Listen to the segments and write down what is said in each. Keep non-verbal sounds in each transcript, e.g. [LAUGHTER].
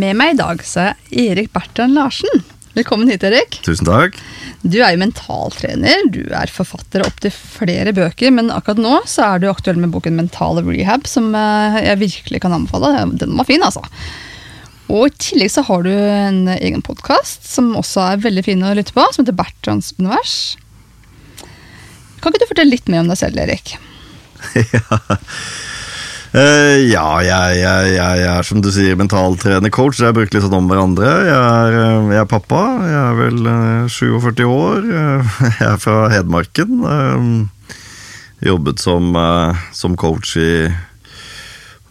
Med meg i dag så er Erik Bertrand Larsen. Velkommen hit, Erik. Tusen takk. Du er jo mentaltrener, du er forfatter av opptil flere bøker, men akkurat nå så er du aktuell med boken Mental Rehab, som eh, jeg virkelig kan anbefale. Den var fin, altså. Og i tillegg så har du en egen podkast som også er veldig fin å lytte på, som heter Bertrands univers. Kan ikke du fortelle litt mer om deg selv, Erik? [LAUGHS] ja. Uh, ja, jeg, jeg, jeg, er som du sier mentaltrener, coach. Jeg bruker litt sånn om hverandre. Jeg er, eh, jeg er pappa. Jeg er vel uh, 47 år. Uh, [LAUGHS] jeg er fra Hedmarken. jobbet som, som, coach i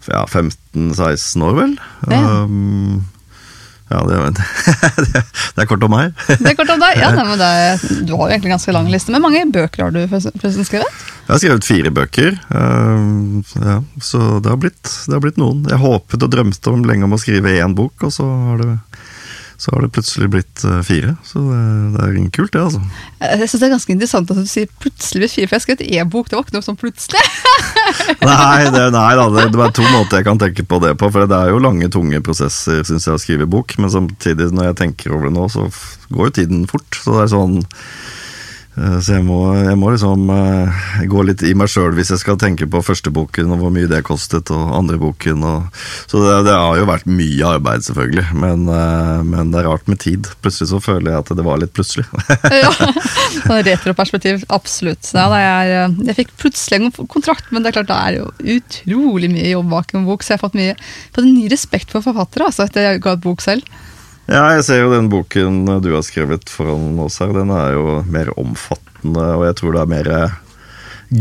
ja, 15-16 år, vel. Ja. Um, ja, det, det, [LAUGHS] det, er kort om meg. det er kort om deg, ja, [LAUGHS] nei, er, Du har jo egentlig ganske lang liste. Men mange bøker har du forresten skrevet? Jeg har skrevet fire bøker. Uh, ja, så det har, blitt, det har, blitt, noen. Jeg håpet og drømte om lenge om å skrive én bok, og så har det så har det plutselig blitt uh, fire. Så det, det er kult, det, altså. Jeg synes Det er ganske interessant at du sier plutselig blitt fire, for jeg skrev et e-bok. Det var ikke noe sånn plutselig. [LAUGHS] nei, det, nei da, det, det er to måter jeg kan tenke på det på. For det er jo lange, tunge prosesser synes jeg, å skrive bok. Men samtidig, når jeg tenker over det nå, så går jo tiden fort. Så det er sånn Eh, så jeg må, jeg må liksom uh, gå litt i meg sjøl hvis jeg skal tenke på første boken og hvor mye det kostet, og andre boken. Og, så det, det, har jo vært mye arbeid, selvfølgelig, men, uh, men, det er rart med tid. Plutselig så føler jeg at det var litt plutselig. [LAUGHS] ja, sånn Retroperspektiv, absolutt. Ja, er, jeg fikk plutselig en kontrakt, men det er klart det er jo utrolig mye jobb bak en bok, så jeg har fått, mye, fått en ny respekt for forfattere altså, etter jeg ga et bok selv. Ja, jeg ser jo den boken du har skrevet foran oss her. Den er jo mer omfattende, og jeg tror det er mer eh,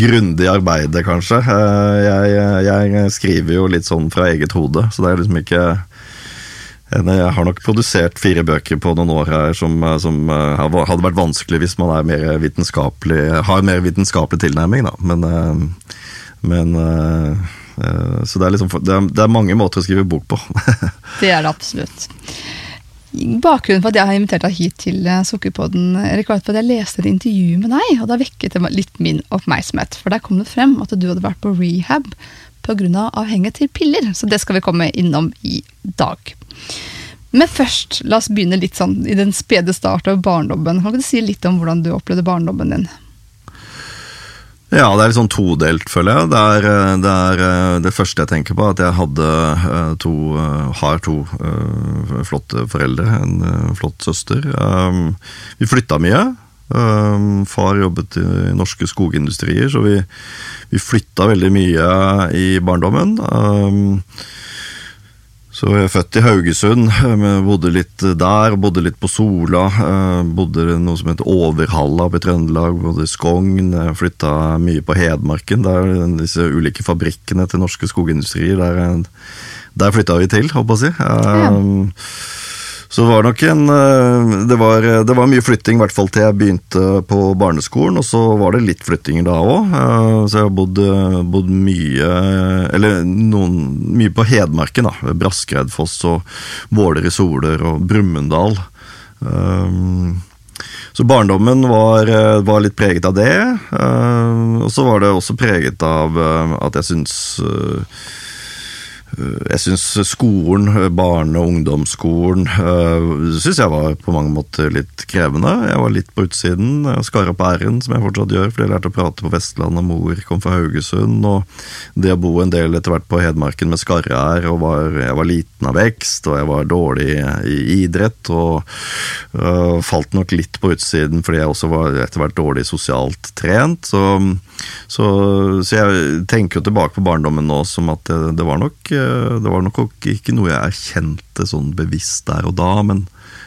grundig arbeid, kanskje. Eh, jeg, jeg, skriver jo litt sånn fra eget hode, så det er liksom ikke jeg har nok produsert fire bøker på noen år her som, som hadde vært vanskelig hvis man er mer har mer vitenskapelig tilnærming, da. Men, men Så det er, liksom, det er mange måter å skrive bok på. [LAUGHS] det er det absolutt. Bakgrunnen for at jeg har invitert deg hit til eh, Sukkerpodden, Erik, var at jeg leste et intervju med deg, og da vekket det litt min oppmerksomhet. For der kom det frem at du hadde vært på rehab pga. avhengighet til piller. Så det skal vi komme innom i dag. Men først, la oss begynne litt sånn i den spede start av barndommen. Kan du si litt om hvordan du opplevde barndommen din? Ja, det er litt sånn todelt, føler jeg. Det er, eh, det er, eh, det første jeg tenker på, at jeg hadde eh, to, har to flotte foreldre. En flott søster. Vi flytta mye. Far jobbet i norske skogindustrier, så vi, vi flytta veldig mye i barndommen. Så jeg er født i Haugesund, bodde litt der, bodde litt på Sola. Eh, bodde noe som heter Overhalla oppe i Trøndelag, bodde i Skogn. Flytta mye på Hedmarken, der disse ulike fabrikkene til norske skogindustrier. Der, der flytta vi til, håper jeg å si. Ja. Eh, så det var nok en eh, det var, det var, mye flytting, i hvert fall til jeg begynte på barneskolen. Og så var det litt flyttinger da òg. Eh, så jeg har bodd, bodd, mye Eller noen, mye på Hedmarken, da. Braskereidfoss og Våler i Soler og Brumunddal. Eh, så barndommen var, var, litt preget av det. Og så var det også preget av at jeg syns Eh, jeg syns skolen, eh, barne- og ungdomsskolen, syns synes jeg var på mange måter litt krevende. Jeg var litt på utsiden. Jeg skar opp r-en, som jeg fortsatt gjør, fordi jeg lærte å prate på Vestlandet. Mor kom fra Haugesund. Og det å bo en del etter hvert på Hedmarken med skarre-ær, og var, jeg var liten av vekst, og jeg var dårlig i idrett, og uh, falt nok litt på utsiden fordi jeg også var etter hvert dårlig sosialt trent. Så, så, så jeg tenker jo tilbake på barndommen nå som at det, det var nok det var nok ikke noe jeg erkjente sånn bevisst der og da, men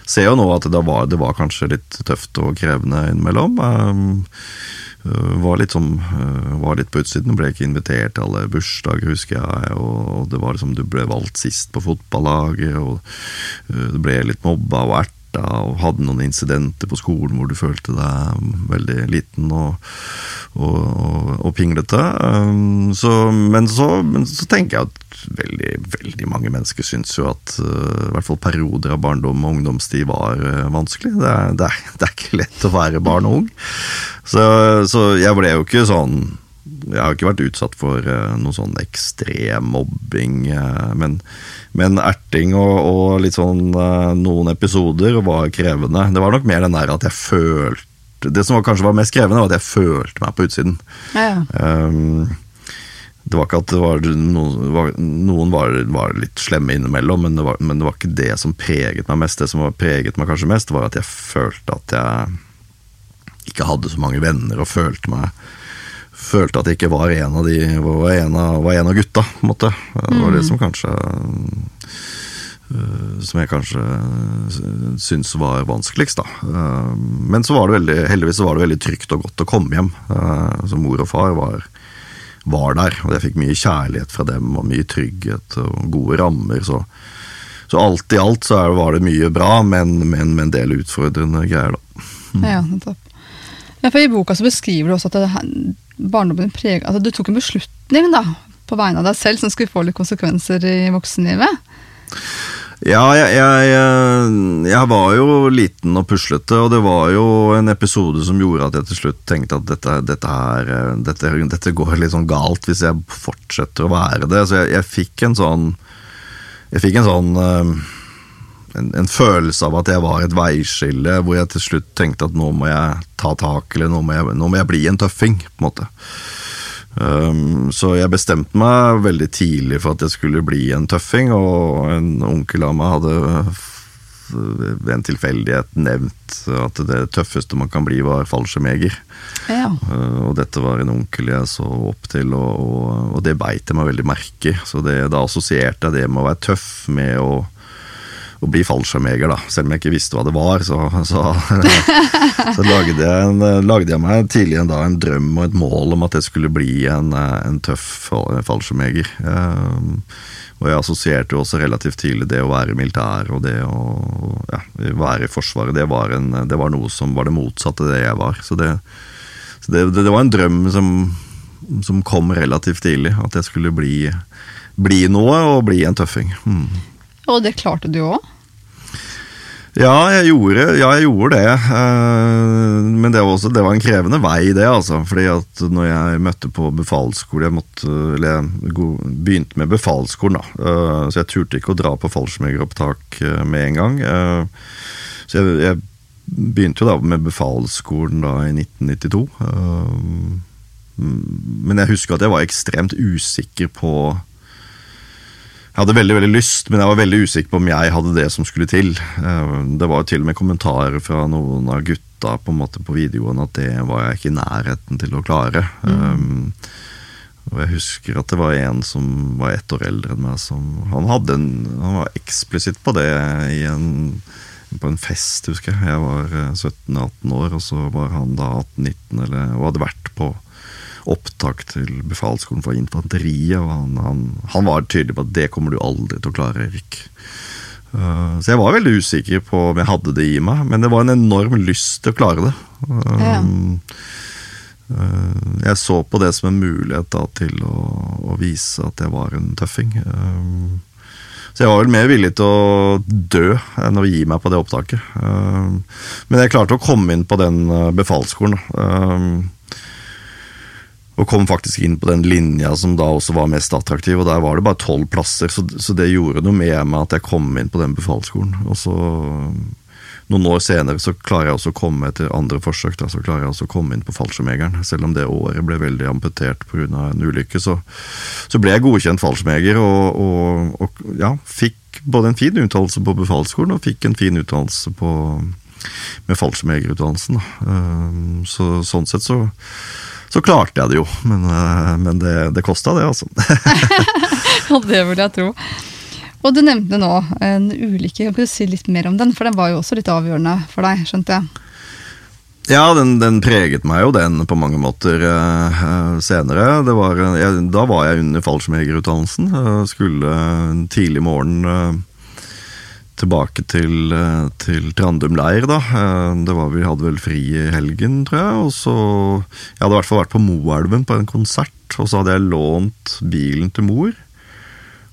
ser jo nå at det var, det var kanskje litt tøft og krevende innimellom. Um, øh, var litt, som, var litt på utsiden. Ble ikke invitert til alle bursdager, husker jeg. Og det var liksom, du ble valgt sist på fotballaget, og du ble litt mobba og erta. Og hadde noen incidenter på skolen hvor du følte deg veldig liten og, og, og, og pinglete. Um, så, men, så, men, så, tenker jeg at veldig, veldig mange mennesker syns jo at uh, i hvert fall perioder av barndom og ungdomstid var uh, vanskelig. Det er, det, er, [LAUGHS] det er, ikke lett å være barn og ung. Så, så jeg ble jo ikke sånn jeg har ikke vært utsatt for uh, noe sånn ekstrem mobbing, uh, men, men erting og, og, litt sånn uh, noen episoder var krevende. Det var nok mer den der at jeg følte Det som var, kanskje var mest krevende, var at jeg følte meg på utsiden. Ja, ja. Um, det var ikke at det var noen, var, noen var, var, litt slemme innimellom, men det, var, men det var ikke det som preget meg mest. Det som var preget meg kanskje mest, var at jeg følte at jeg ikke hadde så mange venner og følte meg følte at jeg ikke var en av de var en av, var en av gutta, på en måte. Det var det som kanskje øh, Som jeg kanskje syns var vanskeligst, da. Øh, men så var det veldig, heldigvis så var det veldig trygt og godt å komme hjem. Så mor og far var, var der, og jeg fikk mye kjærlighet fra dem, og mye trygghet og gode rammer. så så alt i alt så var det mye bra, men med en del utfordrende greier, da. Ja, nettopp. Ja, for I boka så beskriver du også at det, barndommen preget altså, Du tok en beslutning da, på vegne av deg selv som skulle få litt konsekvenser i voksenlivet? Ja, jeg, jeg, jeg, var jo liten og puslete, og det var jo en episode som gjorde at jeg til slutt tenkte at dette, dette, her, dette, dette går litt sånn galt hvis jeg fortsetter å være det. Så jeg, jeg fikk en sånn Jeg fikk en sånn en, en, følelse av at jeg var et veiskille, hvor jeg til slutt tenkte at nå må jeg ta tak, eller nå må jeg, nå må jeg bli en tøffing. på en måte. Um, så jeg bestemte meg veldig tidlig for at jeg skulle bli en tøffing, og en onkel av meg hadde ved en tilfeldighet nevnt at det tøffeste man kan bli, var fallskjermjeger. Ja. Uh, og dette var en onkel jeg så opp til, og, og, og det beit jeg meg veldig merke i. Så det, da assosierte jeg det med å være tøff med å å bli fallskjermjeger, da. Selv om jeg ikke visste hva det var, så, så, [LAUGHS] så lagde, jeg en, lagde, jeg meg tidlig en, dag, en drøm og et mål om at jeg skulle bli en, en tøff fallskjermjeger. Um, og jeg assosierte jo også relativt tidlig det å være militær og det å ja, være i Forsvaret. Det var, en, det var, noe som var det motsatte av det jeg var. Så det, så det, det var en drøm som, som, kom relativt tidlig. At jeg skulle bli, bli noe og bli en tøffing. Mm. Og det klarte du òg? Ja, jeg gjorde, ja, jeg gjorde det. Uh, men det var, også, det var, en krevende vei, det. altså. Fordi at når jeg møtte på befalsskole Jeg måtte, eller jeg begynte med befalsskolen, da. Uh, så jeg turte ikke å dra på fallskjermjegeropptak uh, med en gang. så jeg, jeg, begynte jo da med befalsskolen i 1992. men jeg husker at jeg var ekstremt usikker på jeg hadde veldig veldig lyst, men jeg var veldig usikker på om jeg hadde det som skulle til. Eh, det var jo til og med kommentarer fra noen av gutta på, en måte på videoen at det var jeg ikke i nærheten til å klare. Mm. Um, og jeg husker at det var en som var ett år eldre enn meg, som Han, en, han var eksplisitt på det en, på en fest, husker jeg. Jeg var 17-18 eh, år, og så var han da 18-19, og hadde vært på opptak til befalsskolen for infanteriet. og han, han, han, var tydelig på at det kommer du aldri til å klare, Erik. Uh, så jeg var veldig usikker på om jeg hadde det i meg, men det var en enorm lyst til å klare det. Uh, ja. uh, jeg så på det som en mulighet da, til å, å, vise at jeg var en tøffing. Så jeg var vel mer villig til å dø enn å gi meg på det opptaket. Men jeg klarte å komme inn på den befalsskolen. Og kom faktisk inn på den linja som da også var mest attraktiv, og der var det bare tolv plasser. Så, så, det gjorde noe med meg at jeg kom inn på den befalsskolen. Og så, noen år senere så klarer jeg også å komme etter andre forsøk da, så klarer jeg også å komme inn på fallskjermjegeren. Selv om det året ble veldig amputert pga. en ulykke, så, så, ble jeg godkjent fallskjermjeger. Og, og, og, ja, fikk både en fin uttalelse på befalsskolen og fikk en fin uttalelse med fallskjermjegerutdannelsen. Ehm, så, sånn sett så så klarte jeg det jo. Men, eh, men det, det kosta det, altså. [LAUGHS] ja, det vil jeg tro. Og du nevnte nå en ulykke. Kan du si litt mer om den? For den var jo også litt avgjørende for deg, skjønte jeg? Ja, den, den, preget meg jo, den, på mange måter uh, senere. Var, jeg, da var jeg under fallskjermjegerutdannelsen. Uh, skulle en tidlig morgen uh, tilbake til, til Trandum leir, da. det var, vi hadde vel fri i helgen, tror jeg. Og så Jeg hadde i hvert fall vært på Moelven på en konsert, og så hadde jeg lånt bilen til mor.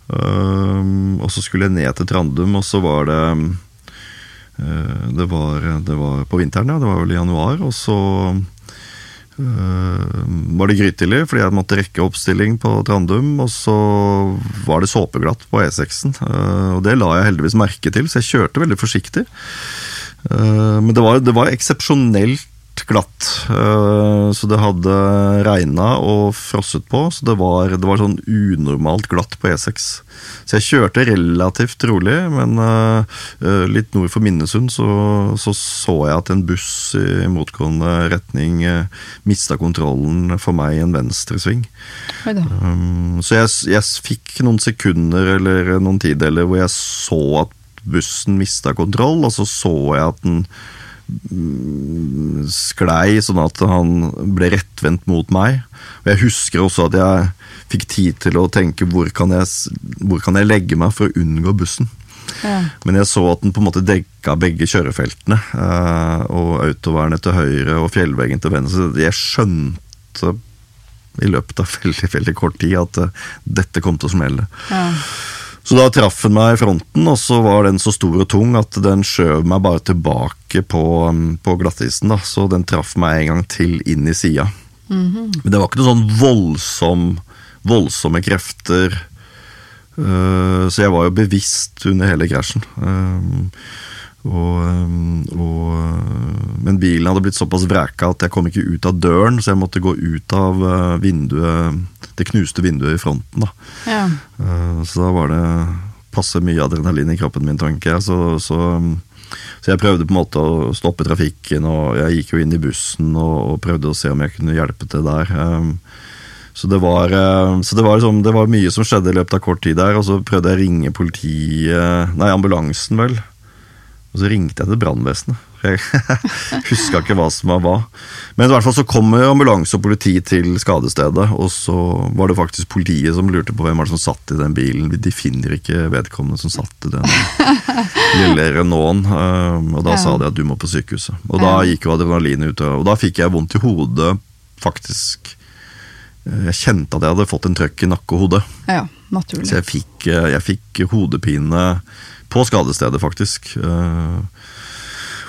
og så skulle jeg ned til Trandum, og så var det Eh, det var, det var, på vinteren, ja. Det var vel i januar. Og så var det grytidlig, fordi jeg måtte rekke oppstilling på Trandum. Og så var det såpeglatt på E6-en. Uh, eh, og det la jeg heldigvis merke til, så jeg kjørte veldig forsiktig. Uh, men det var, det var eksepsjonelt glatt. Så det hadde regna og frosset på, så det var, det var sånn unormalt glatt på E6. Så jeg kjørte relativt rolig, men uh, litt nord for Minnesund så, så, så jeg at en buss i motgående retning eh, mista kontrollen for meg i en venstresving. Um, så jeg, jeg, fikk noen sekunder eller noen tideler hvor jeg så at bussen mista kontroll, og så så jeg at den sklei sånn at han ble rettvendt mot meg. Og Jeg husker også at jeg fikk tid til å tenke hvor kan jeg, hvor kan jeg legge meg for å unngå bussen. Ja. Men jeg så at den på en måte dekka begge kjørefeltene. Eh, og autovernet til høyre og fjellveggen til venstre. Jeg skjønte i løpet av veldig veldig kort tid at uh, dette kom til å smelle. Ja. Så da traff den meg i fronten, og så var den så stor og tung at den skjøv meg bare tilbake på, um, på glattisen. da, Så den traff meg en gang til inn i sida. Mm -hmm. Men det var ikke noe sånn voldsom voldsomme krefter. Uh, så jeg var jo bevisst under hele krasjen. Uh, og, um, og, men bilen hadde blitt såpass vreka at jeg kom ikke ut av døren, så jeg måtte gå ut av vinduet, det knuste vinduet i fronten. Da. Ja. Uh, så da var det passe mye adrenalin i kroppen min, tenker jeg. Så, så, så, jeg prøvde på en måte å stoppe trafikken, og jeg gikk jo inn i bussen og, og prøvde å se om jeg kunne hjelpe til der. Um, så det var, eh, så det var, liksom, det var mye som skjedde i løpet av kort tid der, og så prøvde jeg å ringe politiet Nei, ambulansen, vel. Og så ringte jeg til brannvesenet. Jeg [LAUGHS] huska ikke hva som var hva. Men i hvert fall så kommer ambulanse og politi til skadestedet, og så var det faktisk politiet som lurte på hvem var det som satt i den bilen. De finner ikke vedkommende som satt i den [LAUGHS] lille Renaulten. Eh, og da sa de at du må på sykehuset. Og da gikk jo adrenalinet ut, og da fikk jeg vondt i hodet, faktisk jeg kjente at jeg hadde fått en trøkk i nakke og hode. Ja, naturlig. Så jeg fikk, eh, jeg fikk hodepine på skadestedet, faktisk. Eh,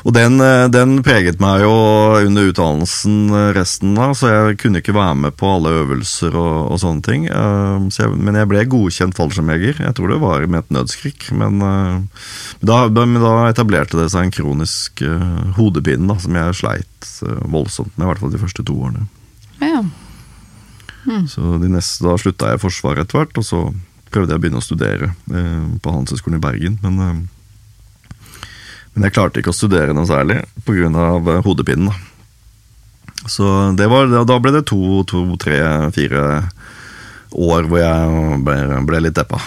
og den, eh, den, preget meg jo under utdannelsen resten av, så jeg kunne ikke være med på alle øvelser og, og sånne ting. Så jeg, men jeg ble godkjent fallskjermjeger. Jeg tror det var med et nødskrik. Men da, men da etablerte det seg en kronisk hodepine da, som jeg sleit voldsomt med, i hvert fall de første to årene. Ja. Mm. Så neste, Da slutta jeg i Forsvaret etter hvert, og så prøvde jeg å begynne å studere eh, på Handelshøyskolen i Bergen. Men, eh, men, jeg klarte ikke å studere noe særlig pga. Eh, hodepinen. Så var, da ble det to, to, tre, fire år hvor jeg ble, ble litt deppa.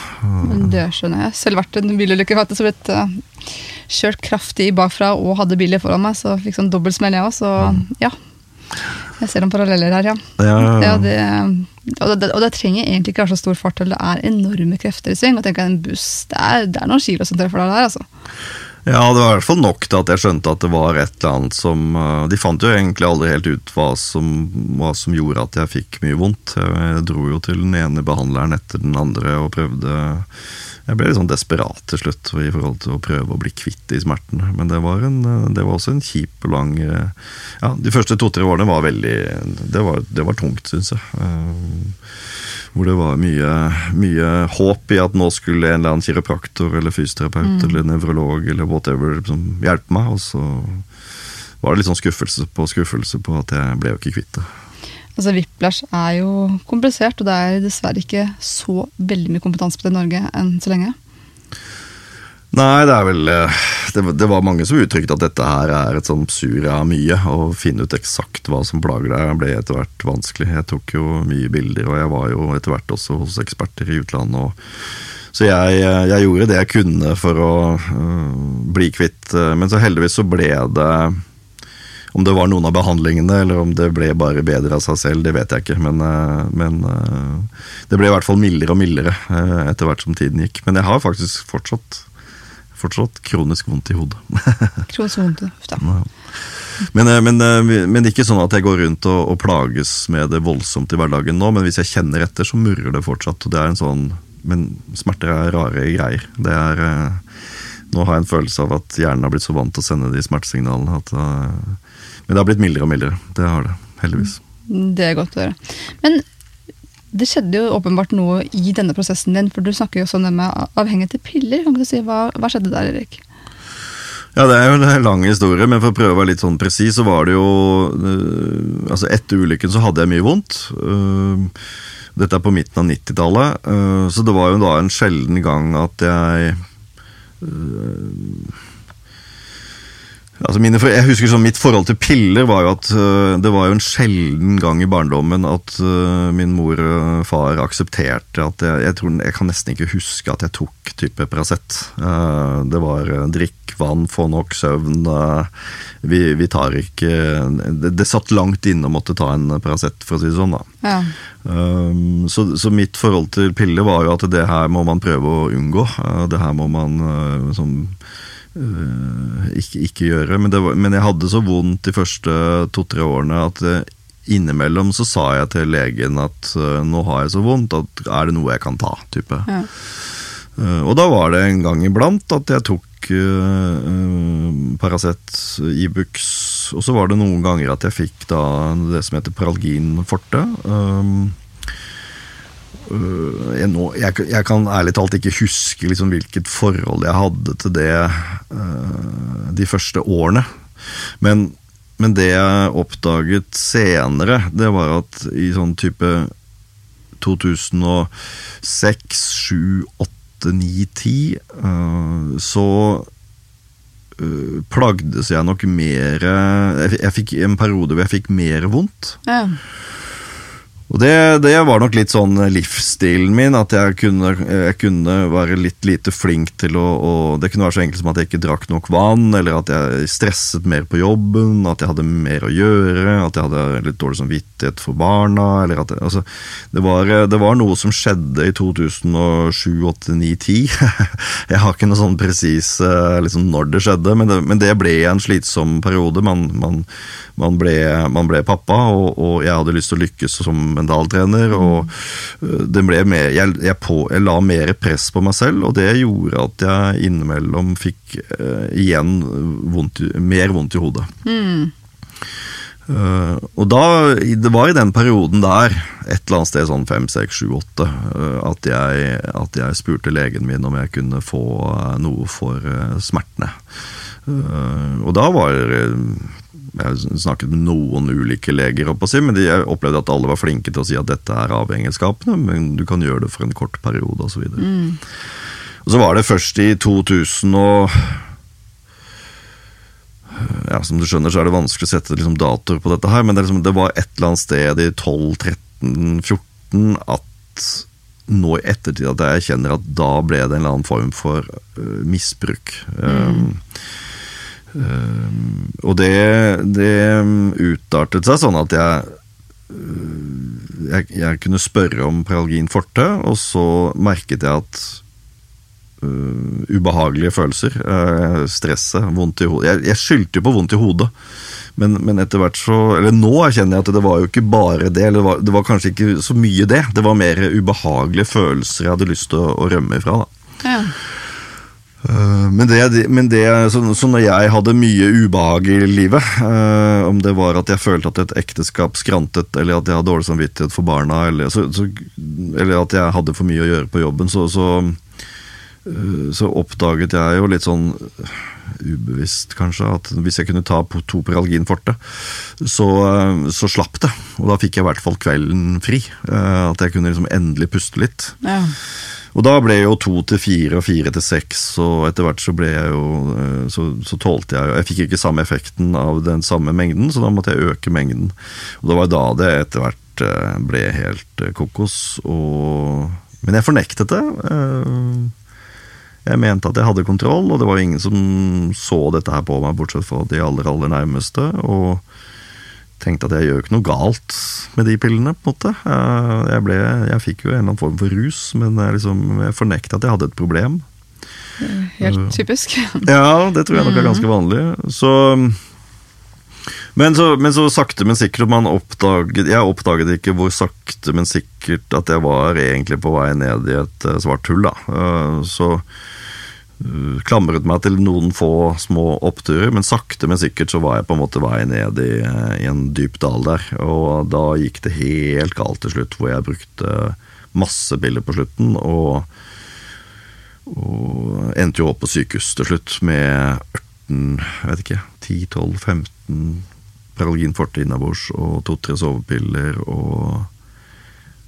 Det skjønner jeg. Selv vært en bilulykke. faktisk, blitt uh, kjørt kraftig bakfra og hadde biler foran meg, så fikk sånn dobbeltsmell jeg òg. Så ja. ja, jeg ser noen paralleller her, ja. ja, ja. Det, og, det, og, det, trenger egentlig ikke være så stor fart, det er enorme krefter i sving. Og tenk En buss, det er, det er noen kilo som treffer deg der, altså. Ja, det var i hvert fall nok til at jeg skjønte at det var et eller annet som uh, De fant jo egentlig aldri helt ut hva som, hva som gjorde at jeg fikk mye vondt. Jeg dro jo til den ene behandleren etter den andre og prøvde jeg ble litt sånn desperat til slutt i forhold til å prøve å bli kvitt de smertene. Men det var, en, det var også en kjip og lang Ja, de første to-tre årene var veldig Det var, det var tungt, syns jeg. Uh, hvor det var mye, mye, håp i at nå skulle en eller annen kiropraktor eller fysioterapeut mm. eller nevrolog eller whatever som hjelpe meg, og så var det litt sånn skuffelse på skuffelse på at jeg ble jo ikke kvitt det. Altså Whiplash er jo komplisert, og det er dessverre ikke så veldig mye kompetanse på det i Norge enn så lenge. Nei, det er vel eh, det, var mange som uttrykte at dette her er et sur av mye. Å finne ut eksakt hva som plager deg ble etter hvert vanskelig. Jeg tok jo mye bilder, og jeg var jo etter hvert også hos eksperter i utlandet. Og, så jeg, eh, jeg, gjorde det jeg kunne for å uh, bli kvitt, men så heldigvis så ble det om det var noen av behandlingene, eller om det ble bare bedre av seg selv, det vet jeg ikke. Men, eh, men eh, det ble i hvert fall mildere og mildere eh, etter hvert som tiden gikk. Men jeg har faktisk fortsatt, fortsatt kronisk vondt i hodet. [LAUGHS] Kronisk vondt, da. Men, men, men ikke sånn at jeg går rundt og, og plages med det voldsomt i hverdagen nå, men hvis jeg kjenner etter, så murrer det fortsatt. og det er en sånn, Men smerter er rare greier. Det er, nå har jeg en følelse av at hjernen har blitt så vant til å sende de smertesignalene. At, eh, men det har blitt mildere og mildere. Det har det, heldigvis. Det er godt å høre. Men det skjedde jo åpenbart noe i denne prosessen din, for du snakker jo også om det med avhengighet til piller. Kan du si hva, hva skjedde der, Erik? Ja, det er jo en lang historie, men for å prøve å være litt sånn presis, så var det jo øh, Altså, etter ulykken så hadde jeg mye vondt. Øh, dette er på midten av 90-tallet, øh, så det var jo da en sjelden gang at jeg Altså mine, jeg husker sånn Mitt forhold til piller var jo at uh, det var jo en sjelden gang i barndommen at uh, min mor og far aksepterte at jeg, jeg, tror, jeg kan nesten ikke huske at jeg tok type Paracet. Uh, det var øh, drikk vann, få nok søvn. øh, vi, vi tar ikke det, det satt langt inne å måtte ta en Paracet, for å si det sånn. da. Ja. Um, så, så mitt forhold til piller var jo at det her må man prøve å unngå. Det her må man uh, sånn, ikke, ikke gjøre. Men, det var, men jeg hadde så vondt de første to-tre årene at uh, innimellom så sa jeg til legen at uh, nå har jeg så vondt at er det noe jeg kan ta? type. Ja. Og da var det en gang iblant at jeg tok uh, Paracet, Ibux, og så var det noen ganger at jeg fikk da det som heter Paralgin forte. Um, jeg, nå, jeg, jeg kan ærlig talt ikke huske liksom hvilket forhold jeg hadde til det uh, de første årene. Men, men det jeg oppdaget senere, det var at i sånn type 2006, 7, 8, 9, 10 uh, så uh, plagdes jeg nok mer jeg, jeg fikk en periode hvor jeg fikk mer vondt. Ja. Og det, det var nok litt sånn livsstilen min, at jeg kunne, jeg kunne være litt lite flink til å, å Det kunne være så enkelt som at jeg ikke drakk nok vann, eller at jeg stresset mer på jobben, at jeg hadde mer å gjøre, at jeg hadde litt dårlig samvittighet for barna, eller at jeg, altså, det, var, det var noe som skjedde i 2007, 2008, 2009, 2010. Jeg har ikke noe sånn presis eh, liksom når det skjedde, men det, men det ble en slitsom periode. Man, man, man, ble, man ble pappa, og, og jeg hadde lyst til å lykkes som mentaltrener. og øh, det ble mer, jeg, jeg, på, jeg la mer press på meg selv, og det gjorde at jeg innimellom fikk uh, igjen vondt, mer vondt i hodet. Eh, og da, Det var i den perioden der, et eller annet sted sånn fem, seks, sju, åtte, eh, at, jeg, at jeg spurte legen min om jeg kunne få eh, noe for eh, smertene. Uh, og da var eh, Jeg snakket med noen ulike leger, men de, opplevde at alle var flinke til å si at dette er avhengighetsskapende, men du kan gjøre det for en kort periode osv. Og, så og så var det først i 2000 og ja, Som du skjønner, så er det vanskelig å sette liksom, datoer på dette her, men det, liksom, det var et eller annet sted i 12-13-14 at nå i ettertid at jeg kjenner at da ble det en eller annen form for uh, misbruk. Mm. um, og det, det um, utartet seg sånn at jeg øh, jeg, jeg kunne spørre om Paralgin forte, og så merket jeg at Uh, ubehagelige følelser. Uh, stresset, vondt i hodet. Jeg, jeg skyldte jo på vondt i hodet, men, men etter hvert så Eller nå erkjenner jeg at det var jo ikke bare det. Eller det var, det var kanskje ikke så mye det. Det var mer ubehagelige følelser jeg hadde lyst til å, å rømme ifra. da. Ja. Eh, Men, det, men det, så, så når jeg hadde mye ubehag i livet, eh, om det var at jeg følte at et ekteskap skrantet, eller at jeg hadde dårlig samvittighet for barna, eller, så, så, eller at jeg hadde for mye å gjøre på jobben, så, så, eh, oppdaget jeg jo litt sånn ubevisst, kanskje, at hvis jeg kunne ta to Peralgin forte, så, eh, så slapp det. Og da fikk jeg i hvert fall kvelden fri. eh, At jeg kunne liksom endelig puste litt. Ja. Og da ble jeg jo to til fire og fire til seks, og etter hvert så ble jeg jo eh, Så, så tålte jeg jo Jeg fikk ikke samme effekten av den samme mengden, så da måtte jeg øke mengden. Og det var da det etter hvert eh, ble helt eh, kokos. Og, men jeg fornektet det. Jeg mente at jeg hadde kontroll, og det var ingen som så dette her på meg, bortsett fra de aller, aller nærmeste. Og tenkte at jeg gjør ikke noe galt med de pillene, på en måte. Eh, jeg, ble, jeg fikk jo en eller annen form for rus, men jeg, liksom, jeg fornekta at jeg hadde et problem. Helt typisk. [LAUGHS] Ja, det tror jeg nok er ganske vanlig. Så men så, men så sakte, men sikkert man oppdaget Jeg oppdaget ikke hvor sakte, men sikkert at jeg var egentlig på vei ned i et eh, svart hull. da. Eh, så eh, klamret meg til noen få små oppturer, men sakte, men sikkert så var jeg på en måte vei ned i, i en dyp dal der. Og da gikk det helt galt til slutt, hvor jeg brukte masse piller på slutten. og og endte jo opp på sykehus til slutt med 18, jeg vet ikke, 10-12-15 Paralgin forte innabords og to-tre sovepiller. og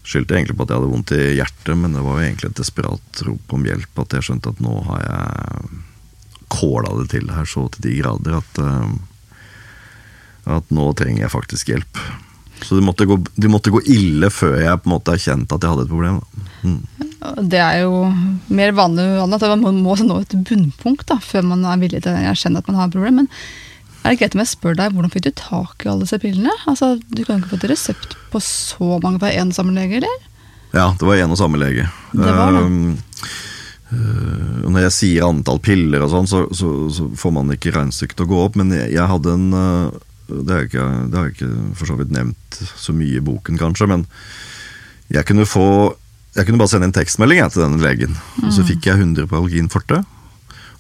Skyldte egentlig på at jeg hadde vondt i hjertet, men det var jo egentlig et desperat rop om hjelp. At jeg skjønte at nå har jeg kåla det til her så til de grader at, uh, at nå trenger jeg faktisk hjelp. Så det måtte, gå, det måtte, gå, ille før jeg på en måte erkjente at jeg hadde et problem. Mm. Det er jo mer vanlig at man må nå et bunnpunkt da, før man er villig til å erkjenne at man har et problem. Men er det greit om jeg spør deg, hvordan fikk du tak i alle disse pillene? Altså, Du kan ikke få resept på så mange fra én samme lege, eller? Ja, det var én og samme lege. Det var det. Uh, når jeg sier antall piller og sånn, så, så, så, får man ikke regnestykket til å gå opp. Men jeg, jeg hadde en uh, det, har ikke, det har jeg ikke for så vidt nevnt så mye i boken, kanskje, men jeg kunne få jeg kunne bare sende en tekstmelding jeg, til denne legen, mm. og så fikk jeg 100 på Algin forte.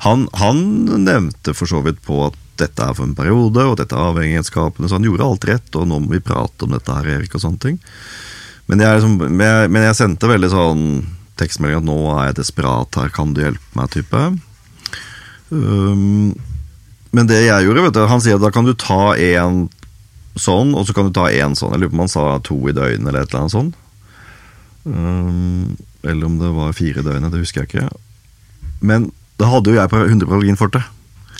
Han, han, nevnte for så vidt på at dette er for en periode, og dette er avhengighetsskapende, så han gjorde alt rett, og nå må vi prate om dette her, Erik, og sånne ting. Men jeg, liksom, men jeg sendte veldig sånn tekstmelding at nå er jeg desperat her, kan du hjelpe meg, type. Um, men det jeg gjorde, vet du, han sier at da kan du ta én sånn, og så kan du ta én sånn. Jeg lurer på om han sa to i døgnet eller et eller annet sånt. Um, eller om det var fire i døgnet, det husker jeg ikke. Men da hadde jo jeg på 100 Prologin forte.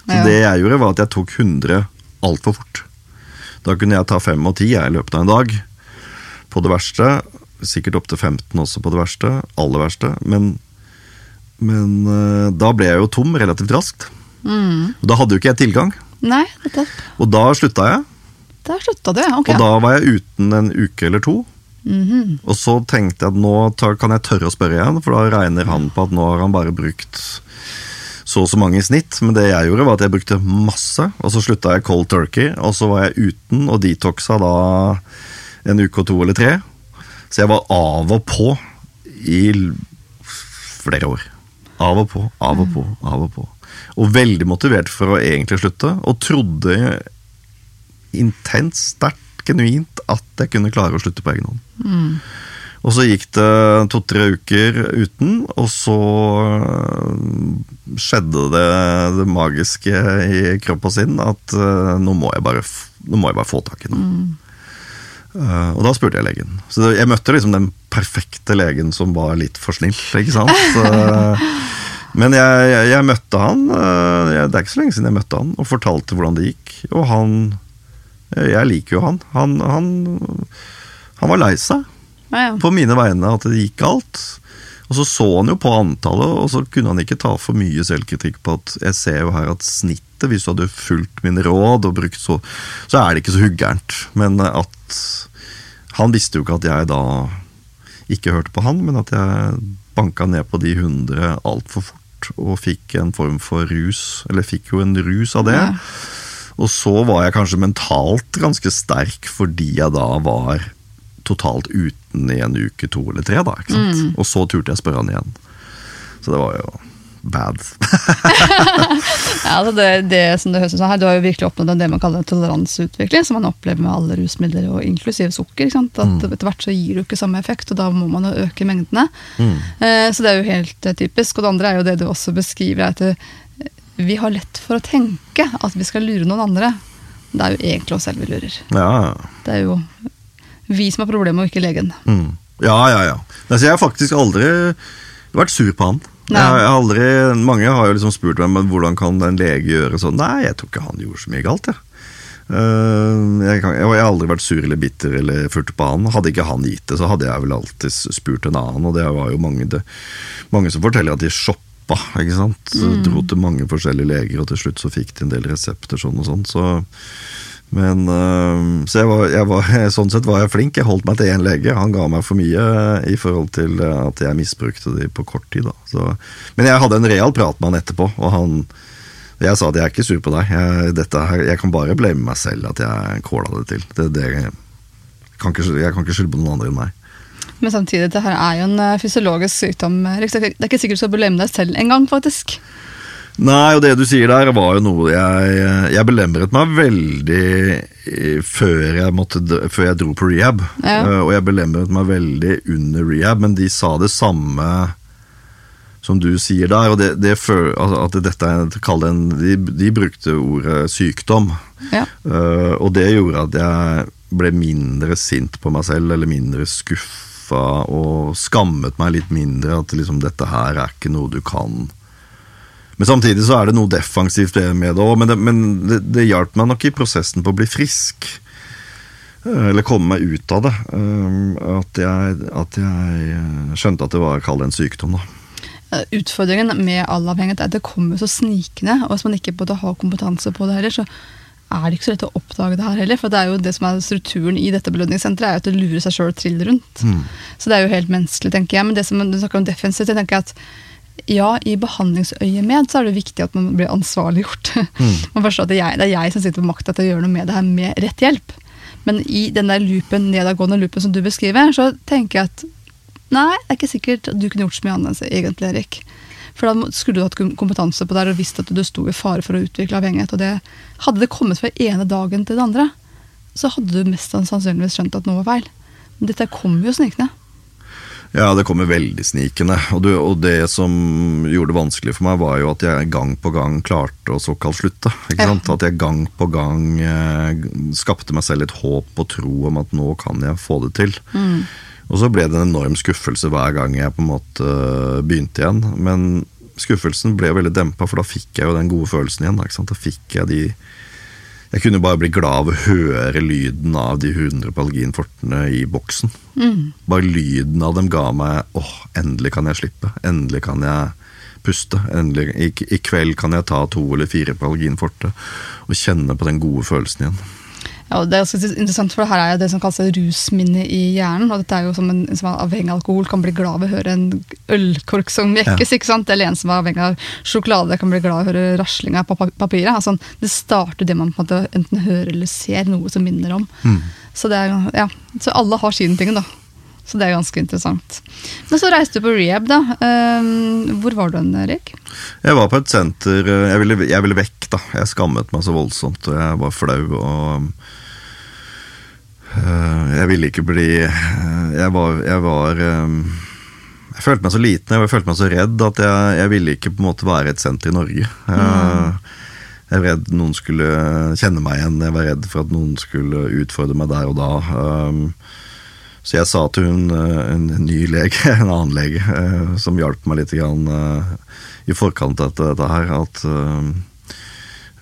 Så ja. det jeg gjorde, var at jeg tok 100 altfor fort. Da kunne jeg ta 5 og 10 i løpet av en dag. På det verste. Sikkert opptil 15 også på det verste. Aller verste. Men, men uh, da ble jeg jo tom relativt raskt. Mm. Og da hadde jo ikke jeg tilgang. Nei, dette. Og da slutta jeg. Da slutta du, ok. Og da var jeg uten en uke eller to. Mm -hmm. Og så tenkte jeg at nå kan jeg tørre å spørre igjen, for da regner han på at nå har han bare brukt så og så mange i snitt, men det jeg gjorde var at jeg brukte masse. Og så slutta jeg cold turkey, og så var jeg uten og detoxa da en uke og to eller tre. Så jeg var av og på i flere år. Av og på, av og på, av og på. Og veldig motivert for å egentlig slutte, og trodde intenst, sterkt, genuint at jeg kunne klare å slutte på egen hånd. Mm. Og så gikk det to-tre uker uten, og så øh, skjedde det det magiske i kroppen sin at øh, nå må jeg bare, må jeg bare få tak i noe. Mm. Uh, og da spurte jeg legen. Så jeg møtte liksom den perfekte legen som var litt for snill. ikke sant? Uh, [LAUGHS] men jeg, jeg, jeg, møtte han, uh, det er ikke så lenge siden jeg møtte han, og fortalte hvordan det gikk. Og han Jeg liker jo han. Han, han, han var lei seg ja, ja. på mine vegne at det gikk galt. Og så så han jo på antallet, og så kunne han ikke ta for mye selvkritikk på at jeg ser jo her at snittet, hvis du hadde fulgt mine råd og brukt så Så er det ikke så huggærent. Men at Han visste jo ikke at jeg da ikke hørte på han, men at jeg banka ned på de 100 altfor fort og fikk en form for rus. Eller fikk jo en rus av det. Ja. Og så var jeg kanskje mentalt ganske sterk fordi jeg da var totalt uten i en uke, to eller tre. da, ikke sant? Mm. Og så turte jeg å spørre han igjen. Så det var jo bad. [LAUGHS] ja, altså det, det, som det høres ut som her, Du har jo virkelig oppnådd det man kaller toleranseutvikling, som man opplever med alle rusmidler, og inklusiv sukker. ikke sant? At mm. Etter hvert så gir du ikke samme effekt, og da må man jo øke mengdene. Mm. Eh, så det er jo helt eh, typisk. Og det andre er jo det du også beskriver, at eh, vi har lett for å tenke at vi skal lure noen andre. Det er jo egentlig oss selv vi lurer. Ja. Det er jo vi som har problemer, og ikke legen. Mm. Ja, ja, ja. Altså, jeg har faktisk aldri vært sur på han. Jeg, jeg har aldri, mange har jo liksom spurt meg men hvordan kan en lege gjøre sånn. Nei, jeg tror ikke han gjorde så mye galt. Jeg. Uh, jeg, kan, jeg, har aldri vært sur eller bitter eller furt på han. Hadde ikke han gitt det, så hadde jeg vel alltid spurt en annen. Og det var jo mange, det, mange som forteller at de shopper shoppa, ikke sant. Så Dro til mange forskjellige leger, og til slutt så fikk de en del resepter sånn og sånn. Så, men øh, Så jeg var, jeg var, [LAUGHS] sånn sett var jeg flink. Jeg holdt meg til én lege. Han ga meg for mye i forhold til at jeg misbrukte de på kort tid. Så, men jeg hadde en real prat med han etterpå, og han jeg sa at jeg er ikke sur på deg. Jeg, her, jeg kan bare blame meg selv at jeg kåla det til. Det, det, jeg, kan ikke, jeg kan ikke skylde på noen andre enn meg. Men samtidig, det her er jo en eh, fysiologisk sykdom. Det er ikke sikkert du skal belemme deg selv engang, faktisk. Nei, og det du sier der var jo noe jeg Jeg belemret meg veldig før jeg, måtte, før jeg dro på rehab. Ja. Eh, Og jeg belemret meg veldig under rehab, men de sa det samme som du sier der. Og det, det fø- altså at dette er en, de, de brukte ordet sykdom. Ja. Eh, og det gjorde at jeg ble mindre sint på meg selv, eller mindre skuffa, og skammet meg litt mindre. At liksom, dette her er ikke noe du kan. Men samtidig så er det noe defensivt med det òg, men, det, men det, det hjalp meg nok i prosessen på å bli frisk. Eh, Eller komme meg ut av det. Eh, At jeg, at jeg eh, skjønte at det var kall en sykdom, da. Utfordringen med all avhengighet er at det kommer så snikende, og hvis man ikke både har kompetanse på det heller, så er det ikke så lett å oppdage det her heller. For det er jo det som er strukturen i dette belønningssenteret, er jo at det lurer seg sjøl triller rundt. Så det er jo helt menneskelig, tenker jeg. Men det som du snakker om defensivt, jeg tenker at ja, i behandlingsøyemed så er det viktig at man blir ansvarliggjort. [LAUGHS] man forstår at det er, jeg, det er jeg som sitter på makta til å gjøre noe med det her med rett hjelp. Men i den der loopen, nedadgående loopen som du beskriver, så tenker jeg at nei, det er ikke sikkert at du kunne gjort så mye annerledes, egentlig, Erik. For da skulle du hatt kompetanse på det og visst at du sto i fare for å utvikle avhengighet. Og det, hadde det kommet fra ene dagen til den andre, så hadde du mest sannsynligvis skjønt at noe var feil. Men dette kommer jo snikende. Ja, det kommer veldig snikende. Og, du, og det som gjorde det vanskelig for meg, var jo at jeg gang på gang klarte å såkalt slutte. Ikke Ja. At jeg gang på gang eh, skapte meg selv et håp og tro om at nå kan jeg få det til. Og så ble det en enorm skuffelse hver gang jeg på en måte begynte igjen. Men skuffelsen ble veldig dempa, for da fikk jeg jo den gode følelsen igjen. Ikke sant? Da fikk jeg de Jeg kunne bare bli glad av å høre lyden av de 100 Palgin-fortene i boksen. Bare lyden av dem ga meg åh, endelig kan jeg slippe. Endelig kan jeg puste. Endelig, i, I kveld kan jeg ta to eller fire Palgin-forte og kjenne på den gode følelsen igjen. Ja, og det er ganske interessant, for her er jo det som kalles rusminne i hjernen. og dette er jo som En som er avhengig av alkohol, kan bli glad ved å høre en ølkork som jekkes. ikke sant? Eller en som er avhengig av sjokolade, kan bli glad ved å høre raslinga på papiret. Altså, det starter det man på en måte enten hører eller ser noe som minner om. Så, det er, ja, så alle har sine ting, da. Så det er ganske interessant. Men så reiste du på rehab, da. Ehm, hvor var du hen, Erik? Jeg var på et senter eh, Jeg ville, jeg ville vekk, da. Jeg skammet meg så voldsomt, og jeg var flau. og øh, Jeg ville ikke bli øh, Jeg var, jeg var Jeg følte meg så liten, jeg følte meg så redd at jeg, jeg ville ikke på en måte være et senter i Norge. Jeg, jeg var redd noen skulle kjenne meg igjen, jeg var redd for at noen skulle utfordre meg der og da. Um, så jeg sa til hun, eh, en ny lege, [LAUGHS] en annen lege, eh, som hjalp meg litt grann, eh, i forkant av dette, her, at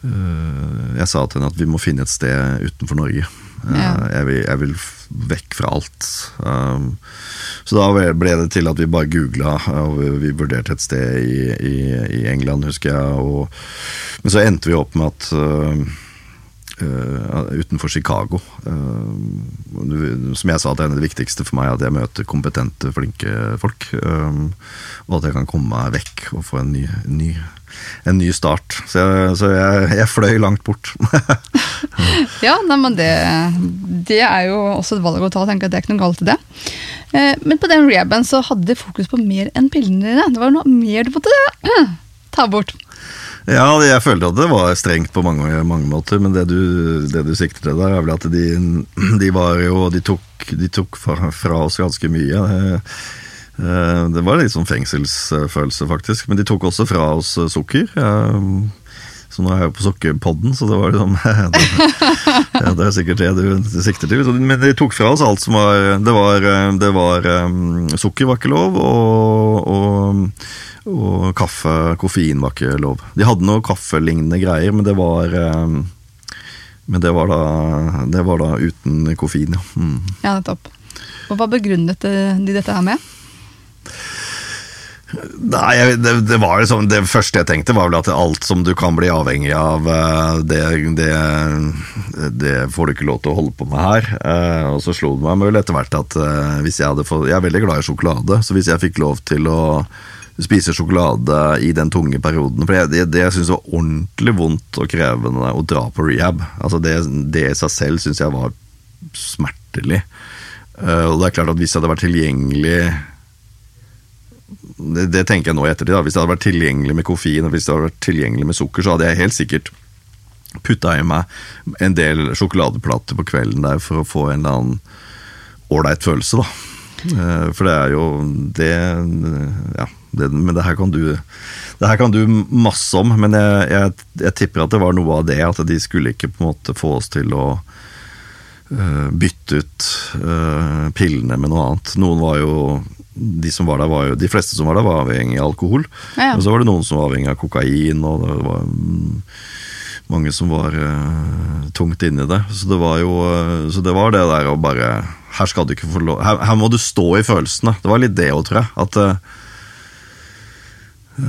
Jeg sa til henne at vi må finne et sted utenfor Norge. Ja. Jeg, vil, jeg vil vekk fra alt. Så da ble det til at vi bare googla, og vi, vurderte et sted i, i, i England, husker jeg. Og, men så endte vi opp med at utenfor Chicago. Eh, som jeg sa, det er det viktigste for meg at jeg møter kompetente, flinke folk. eh, og at jeg kan komme meg vekk og få en ny, ny, en ny start. Så, jeg, så jeg, jeg fløy langt bort. [LAUGHS] Ja, nei, men det, det er jo også et valg å ta. tenker jeg, Det er ikke noe galt i det. Eh, men på den rehaben så hadde de fokus på mer enn pillene dine. Det var noe mer du måtte ta bort. Ja, jeg følte at det var strengt på mange, mange måter, men det du, det du sikter til der, er vel at de, de var jo De tok, de tok fra, fra oss ganske mye. Eh, eh, Det var litt sånn fengselsfølelse, faktisk. Men de tok også fra oss sukker. eh, Så nå er jeg jo på sokkepodden, så det var liksom [LAUGHS] ja, Det er sikkert det du, sikter til. Men de tok fra oss alt som var Det var, det var um, Sukker var ikke lov, og, og, og kaffe, koffein var ikke lov. De hadde noe kaffelignende greier, men det var um, men det var, da, det var da uten koffein, ja. Mm. Ja, nettopp. Og hva begrunnet eh, de dette her med? Nei, det, det liksom Det første jeg tenkte, var vel at alt som du kan bli avhengig av, eh, det, det, får du ikke lov til å holde på med her. Eh, Og så slo det meg vel etter hvert at eh, hvis jeg hadde fått Jeg er veldig glad i sjokolade, så hvis jeg fikk lov til å spise sjokolade i den tunge perioden For det, det jeg syns var ordentlig vondt og krevende å dra på rehab. Altså det, i seg selv syns jeg var smertelig. Og det er klart at hvis jeg hadde vært tilgjengelig det, tenker jeg nå i ettertid. da. Hvis det hadde vært tilgjengelig med koffein og hvis det hadde vært tilgjengelig med sukker, så hadde jeg helt sikkert putta i meg en del sjokoladeplater på kvelden der for å få en eller annen ålreit følelse, da. Eh, For det er jo det Ja, det, men det her kan du det her kan du masse om, men jeg, jeg, jeg tipper at det var noe av det. At de skulle ikke på en måte få oss til å øh, bytte ut øh, pillene med noe annet. Noen var jo de, som var der var jo, de fleste som var der, var avhengig av alkohol. Ja, ja. Og så var det noen som var avhengig av kokain, og det var mm, mange som var uh, tungt inni det. Så det var jo uh, Så det var det der å bare Her skal du ikke få lov her, her må du stå i følelsene. Det var litt det òg, tror jeg. At eh,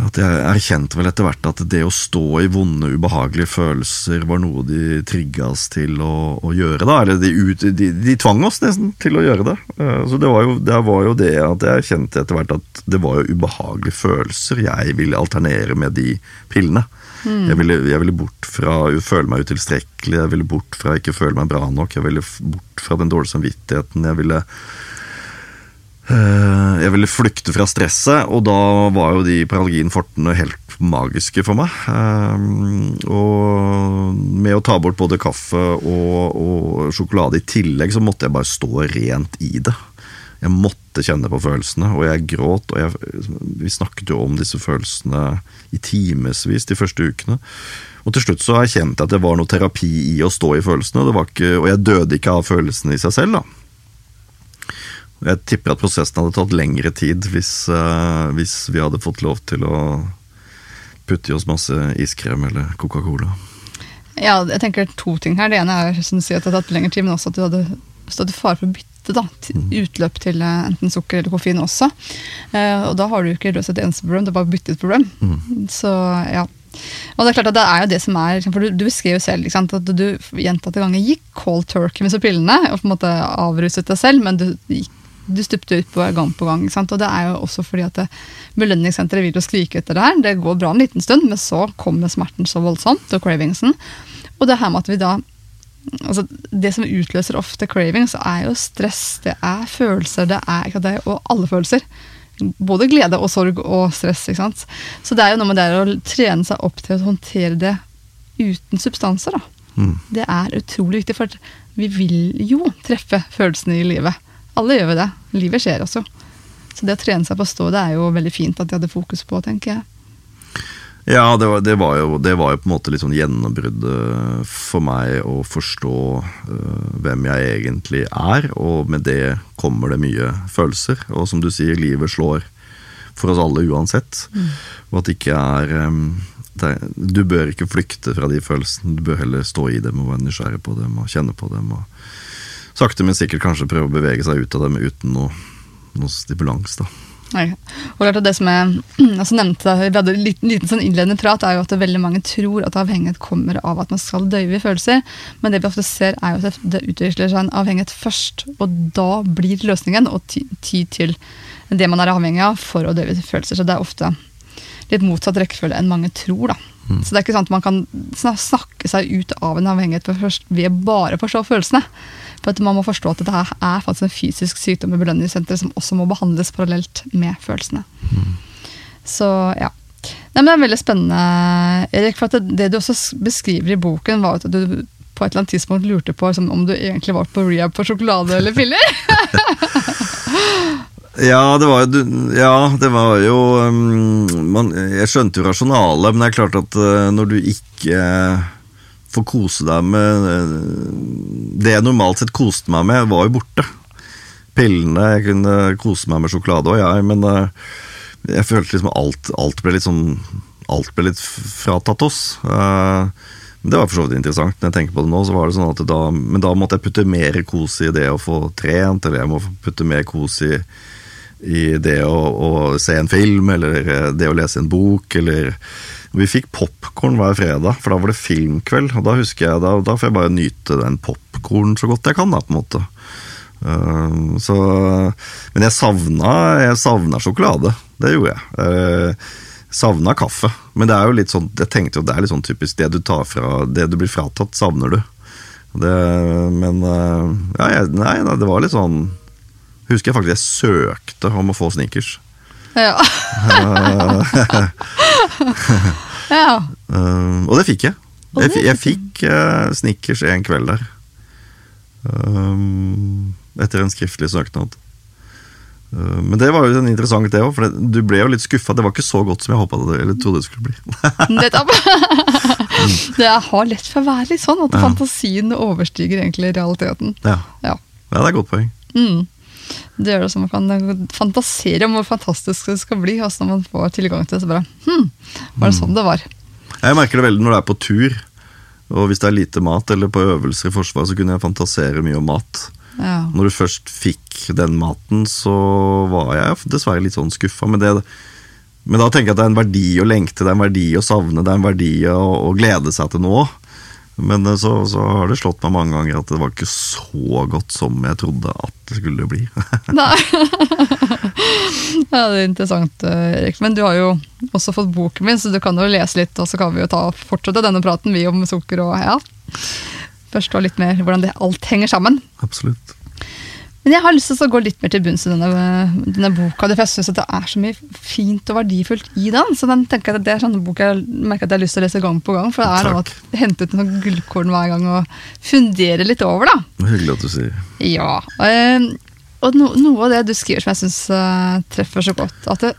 at jeg erkjente vel etter hvert at det å stå i vonde, ubehagelige følelser var noe de trigga oss til å, å gjøre. da, Eller de, ut, de, de tvang oss nesten til å gjøre det. Eh, Så det var, jo, det var jo det at jeg erkjente etter hvert at det var jo ubehagelige følelser. Jeg ville alternere med de pillene. Jeg, ville, jeg ville bort fra å føle meg utilstrekkelig, jeg ville bort fra ikke føle meg bra nok, jeg ville bort fra den dårlige samvittigheten. jeg ville Jeg ville flykte fra stresset, og da var jo de Paralgin-fortene helt magiske for meg. Eh, Og med å ta bort både kaffe og, og sjokolade i tillegg, så måtte jeg bare stå rent i det. Jeg måtte kjenne på følelsene, og jeg gråt. og jeg, Vi snakket jo om disse følelsene i timevis de første ukene. Og til slutt så erkjente jeg at det var noe terapi i å stå i følelsene, var ikke, og jeg døde ikke av følelsene i seg selv. da. Jeg tipper at prosessen hadde tatt lengre tid hvis, eh, hvis vi hadde fått lov til å putte i oss masse iskrem eller Coca-Cola. Ja, jeg tenker to ting her. Det ene er som du sier, at det har tatt lengre tid, men også at du hadde stått i fare for å bytte da, til utløp til eh, enten sukker eller koffein også. Eh, og da har du ikke løst et eneste problem, det er bare å bytte problem. Så ja. Og det er klart at det er jo det som er, for Du, du beskrev jo selv at du gjentatte ganger gikk cold turkey med disse pillene, og på en måte avruset deg selv, men du, gikk- du stupte ut på gang på gang. Sant? Og det er jo også fordi at det- belønningssenteret vil jo skrike etter det her. Det går bra en liten stund, men så kommer smerten så voldsomt, og cravingsen. Og det her med at vi da altså Det som utløser ofte cravings, er jo stress, det er følelser, det er ikke det, og alle følelser. Både glede og sorg og stress. ikke sant? Så det er jo noe med det å trene seg opp til å håndtere det uten substanser. da. Mm. Det er utrolig viktig, for vi vil jo treffe følelsene i livet. Alle gjør vi det. Livet skjer også. Så det å trene seg på å stå, det er jo veldig fint at de hadde fokus på, tenker jeg. Ja, det var, det, var jo, det var jo på en måte litt sånn gjennombruddet for meg å forstå uh, hvem jeg egentlig er, og med det kommer det mye følelser. Og som du sier, livet slår for oss alle uansett. Og at det ikke er um, det, Du bør ikke flykte fra de følelsene, du bør heller stå i dem og være nysgjerrig på dem og kjenne på dem. Og sakte, men sikkert kanskje prøve å bevege seg ut av dem uten noe, noe stimulans. da. Okay. Og klart at det som jeg [CLEARS THROAT] altså nevnte, Vi hadde en liten, liten sånn innledende prat, er jo at veldig mange tror at avhengighet kommer av at man skal døyve i følelser. Men det vi ofte ser, er jo at det utvikler seg en avhengighet først. Og da blir løsningen å ty, ty til det man er avhengig av for å døyve følelser. Så det er ofte litt motsatt rekkefølge enn mange tror. da. Så det er ikke sånn at man kan snakke seg ut av en avhengighet først- ved bare å forstå følelsene. For Man må forstå at dette er faktisk en fysisk sykdom i belønningssenteret som også må behandles parallelt med følelsene. Så ja. Nei, men Det er veldig spennende, Erik. for at det, du også beskriver i boken, var at du på et eller annet tidspunkt lurte på som om du egentlig var på rehab for sjokolade eller piller. [LAUGHS] Ja, det var jo, ja, det var jo um, man, Jeg skjønte jo rasjonalet, men det er klart at uh, når du ikke får kose deg med uh, Det jeg normalt sett koste meg med, var jo borte. Pillene Jeg kunne kose meg med sjokolade òg, jeg, men uh, jeg følte liksom alt, alt ble litt sånn Alt ble litt fratatt oss. Men det var for så vidt interessant. Når jeg tenker på det nå, så var det sånn at da, Men da måtte jeg putte mer kos i det å få trent, eller jeg må putte mer kos i i det å, å se en film, eller eh, det å lese en bok, eller Vi fikk popkorn hver fredag, for da var det filmkveld. Og da husker jeg, da, da får jeg bare nyte den popkornen så godt jeg kan, da, på en måte. Uh, så, men jeg savna, jeg savna sjokolade. Det gjorde jeg. Uh, savna kaffe. Men det er jo litt sånn, jeg tenkte jo det er litt sånn typisk det du tar fra Det du blir fratatt, savner du. Det, men uh, ja, jeg, nei, det var litt sånn Husker jeg faktisk jeg søkte om å få sneakers. Ja. [LAUGHS] [LAUGHS] ja. Uh, og det fikk jeg. Jeg, f- jeg fikk uh, Snickers en kveld der. Um, etter en skriftlig søknad. Uh, men det var jo en interessant det òg, for det, du ble jo litt skuffa. Det var ikke så godt som jeg håpa det eller trodde det skulle bli. [LAUGHS] Nettopp. [LAUGHS] det har lett for å være litt sånn at Ja. fantasien overstiger egentlig realiteten. ja. Ja. ja, det er et godt poeng. Mm. Det gjør det så man kan fantasere om hvor fantastisk det skal bli. Altså når man får tilgang til det, så bare Hm, var det sånn det var? Jeg merker det veldig når det er på tur. Og hvis det er lite mat, eller på øvelser i Forsvaret, så kunne jeg fantasere mye om mat. Ja. Når du først fikk den maten, så var jeg dessverre litt sånn skuffa. Men, men da tenker jeg at det er en verdi å lengte, det er en verdi å savne, det er en verdi å, å glede seg til nå. Men eh, så, så har det slått meg mange ganger at det var ikke så godt som jeg trodde at det skulle bli. [LAUGHS] Nei. [LAUGHS] ja, det er interessant, eh, Erik. Men du har jo også fått boken min, så du kan jo lese litt, og så kan vi jo ta, fortsette denne praten vi om sukker og ja. Forstå litt mer hvordan det alt henger sammen. Absolutt. Men jeg har lyst til å gå litt mer til bunns i denne, denne boka. For jeg synes det er så mye fint og verdifullt i den. Så den tenker jeg at det er sånn bok jeg merker at jeg har lyst til å lese gang på gang. For det er noe å hente ut noen gullkorn hver gang og fundere litt over, da. Hyggelig at du sier. Ja. eh, og no, noe av det du skriver som jeg syns treffer så godt, at det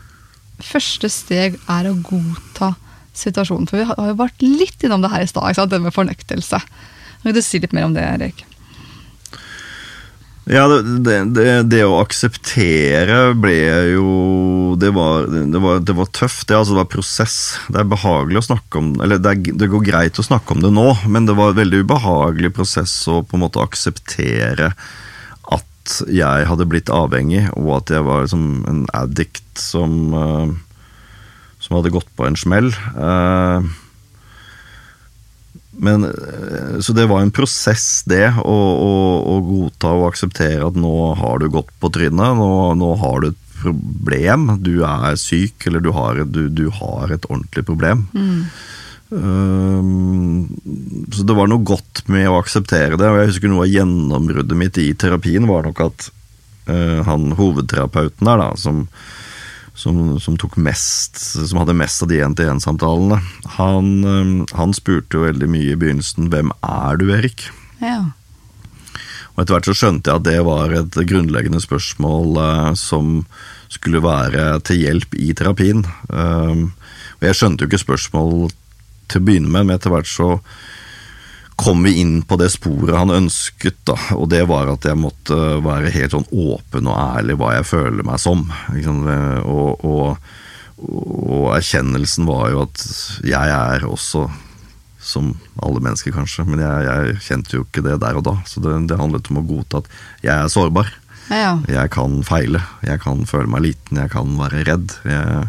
første steg er å godta situasjonen. For vi har jo vært litt innom det her i stad, det med fornektelse. Kan du si litt mer om det, Erik? Ja, det, det, det, det å akseptere ble jo Det var, var, var tøft. Det, altså, var prosess. Det er behagelig å snakke om Eller det, går greit å snakke om det nå, men det var en veldig ubehagelig prosess å på en måte akseptere at jeg hadde blitt avhengig, og at jeg var liksom en addict som, eh, som hadde gått på en smell. Eh, men, eh, så det var en prosess, det, å, å, å godta og akseptere at nå har du gått på trynet, nå, nå har du et problem, du er syk, eller du har, du, du har et ordentlig problem. Um, så det var noe godt med å akseptere det, og jeg husker noe av gjennombruddet mitt i terapien var nok at uh, han hovedterapeuten der, da, som, som, som tok mest Som hadde mest av de én-til-én-samtalene. Han, eh, han spurte jo veldig mye i begynnelsen 'Hvem er du, Erik?' Ja. Og etter hvert så skjønte jeg at det var et grunnleggende spørsmål eh, som skulle være til hjelp i terapien. Um, og jeg skjønte jo ikke spørsmål til å begynne med, men etter hvert så kom vi inn på det sporet han ønsket, da, og det var at jeg måtte være helt sånn åpen og ærlig hva jeg føler meg som. Og, og, og erkjennelsen var jo at jeg er også som alle mennesker, kanskje, men jeg, jeg kjente jo ikke det der og da. Så det, det handlet om å godta at jeg er sårbar. Ja. Jeg kan feile, jeg kan føle meg liten, jeg kan være redd. Jeg,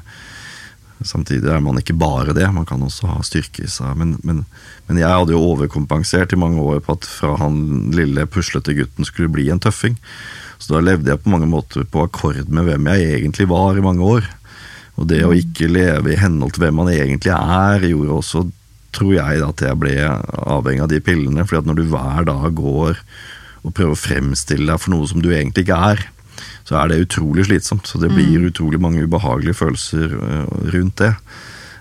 samtidig er man ikke bare det, man kan også ha styrke i seg. Men, men, men jeg hadde jo overkompensert i mange år på at fra han lille puslete gutten skulle bli en tøffing. Så da levde jeg på mange måter på akkord med hvem jeg egentlig var i mange år. Og det å ikke leve i henhold til hvem man egentlig er, gjorde også, tror jeg, at jeg ble avhengig av de pillene. fordi at når du hver dag går og prøver å fremstille deg for noe som du egentlig ikke er, så er det utrolig slitsomt. Så det blir utrolig mange ubehagelige følelser øh, rundt det.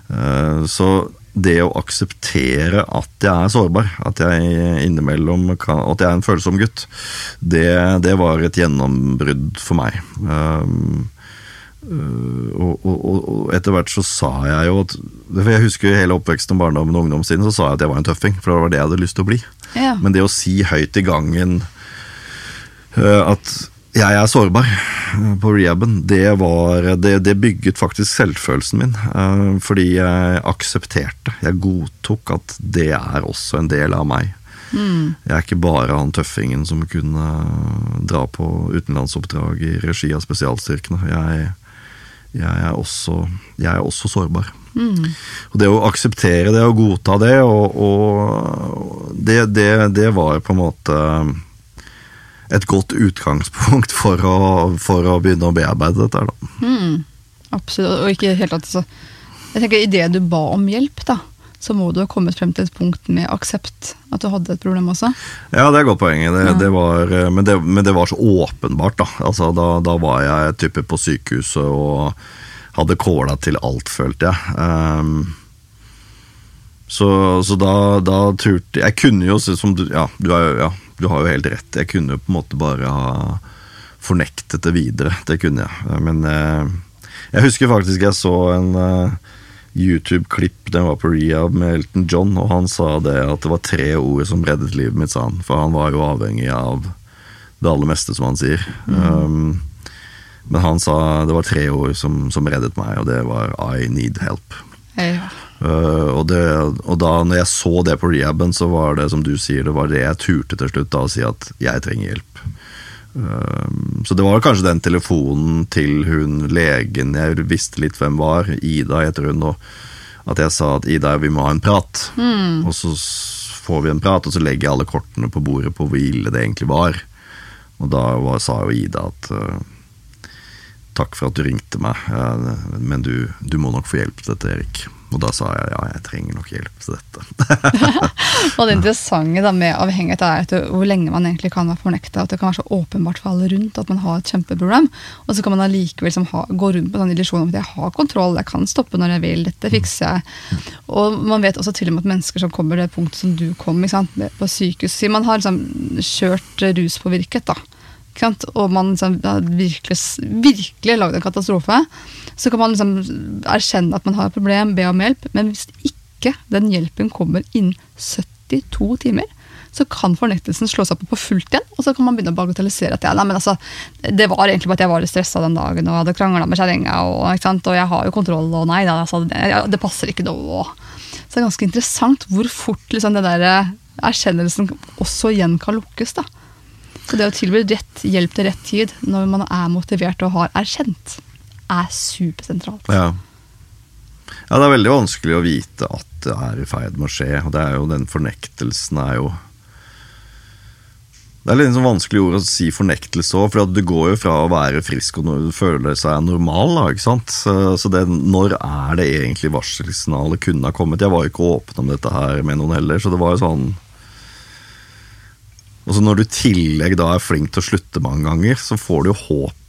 Eh, Så det å akseptere at jeg er sårbar, at jeg innimellom kan, at jeg er en følsom gutt, det, det var et gjennombrudd for meg. Um, og, og, og, etter hvert så sa jeg jo at for Jeg husker hele oppveksten, barndommen og ungdomstiden, så sa jeg at jeg var en tøffing. For det var det jeg hadde lyst til å bli. Ja. Men det å si høyt i gangen at jeg er sårbar øh, på rehaben, det, var, det, det bygget faktisk selvfølelsen min. øh, Fordi jeg aksepterte, jeg godtok at det er også en del av meg. Jeg er ikke bare han tøffingen som kunne dra på utenlandsoppdrag i regi av spesialstyrkene. Jeg, jeg, er, også, jeg er også sårbar. Og det å akseptere det og godta det, og, og det, det, det var på en måte et godt utgangspunkt for å, for å begynne å bearbeide dette. Da. Absolutt. Og ikke helt at så Jeg tenker Idet du ba om hjelp, da, så må du ha kommet frem til et punkt med aksept. At du hadde et problem også. Ja, det er godt poeng. Det, Ja. det var, men, det, men det var så åpenbart. Da altså, da, da var jeg type på sykehuset og hadde kåla til alt, følte jeg. Um, så, så da, da turte Jeg kunne jo, som du ja, du, er, ja, du har jo helt rett. Jeg kunne jo på en måte bare ha fornektet det videre. Det kunne jeg. Men eh, jeg husker faktisk jeg så en eh, YouTube-klipp den var på rehab med Elton John, og han sa det at det var tre ord som reddet livet mitt, sa han. For han var jo avhengig av det aller meste, som han sier. Um, men han sa det var tre ord som, som reddet meg, og det var 'I need help'. Ja. Uh, og, det, og da når jeg så det på rehaben, så var det som du sier, det var det jeg turte til slutt da å si at jeg trenger hjelp. Uh, så det var kanskje den telefonen til hun legen jeg visste litt hvem var, Ida heter hun, og at jeg sa at Ida, vi må ha en prat. Og så får vi en prat, og så legger jeg alle kortene på bordet på hvor ille det egentlig var. Og da var, sa jo Ida at uh, Takk for at du ringte meg, men du, du må nok få hjelp til dette, Erik. Og da sa jeg ja, jeg trenger nok hjelp til dette. [LAUGHS] Og det interessante med avhengighet er at hvor lenge man egentlig kan være fornekta. At det kan være så åpenbart for alle rundt at man har et kjempeproblem. Og så kan man allikevel liksom gå rundt på den illusjonen om at jeg har kontroll, jeg kan stoppe når jeg vil, dette fikser jeg. Og man vet også til og med at mennesker som kommer til det punktet som du kom på sykehus sier man har liksom kjørt ruspåvirket, da. Og man liksom virkelig, virkelig lagd en katastrofe. Så kan man liksom erkjenne at man har et problem, be om hjelp. Men hvis ikke den hjelpen kommer innen 72 timer, så kan fornektelsen slå seg på på fullt igjen. Og så kan man begynne å bagatellisere at ja, nei, men altså, det var egentlig bare at jeg var litt stressa den dagen og hadde krangla med kjerringa, og, og jeg har jo kontroll, og nei da, altså, det, det passer ikke nå. Så det er ganske interessant hvor fort liksom, den der eh, erkjennelsen også igjen kan lukkes. da. Så det å tilby rett hjelp til rett tid når man er motivert og har erkjent, er supersentralt. Ja. ja, det er veldig vanskelig å vite at det er i ferd med å skje. Og det er jo den fornektelsen er jo Det er litt sånn vanskelig ord å si fornektelse òg, for det går jo fra å være frisk og føle seg normal, da, ikke sant. Så det, når er det egentlig varselsignalet kunne ha kommet? Jeg var jo ikke åpen om dette her med noen heller, så det var jo sånn Og så når du i tillegg da er flink til å slutte mange ganger, så får du jo håp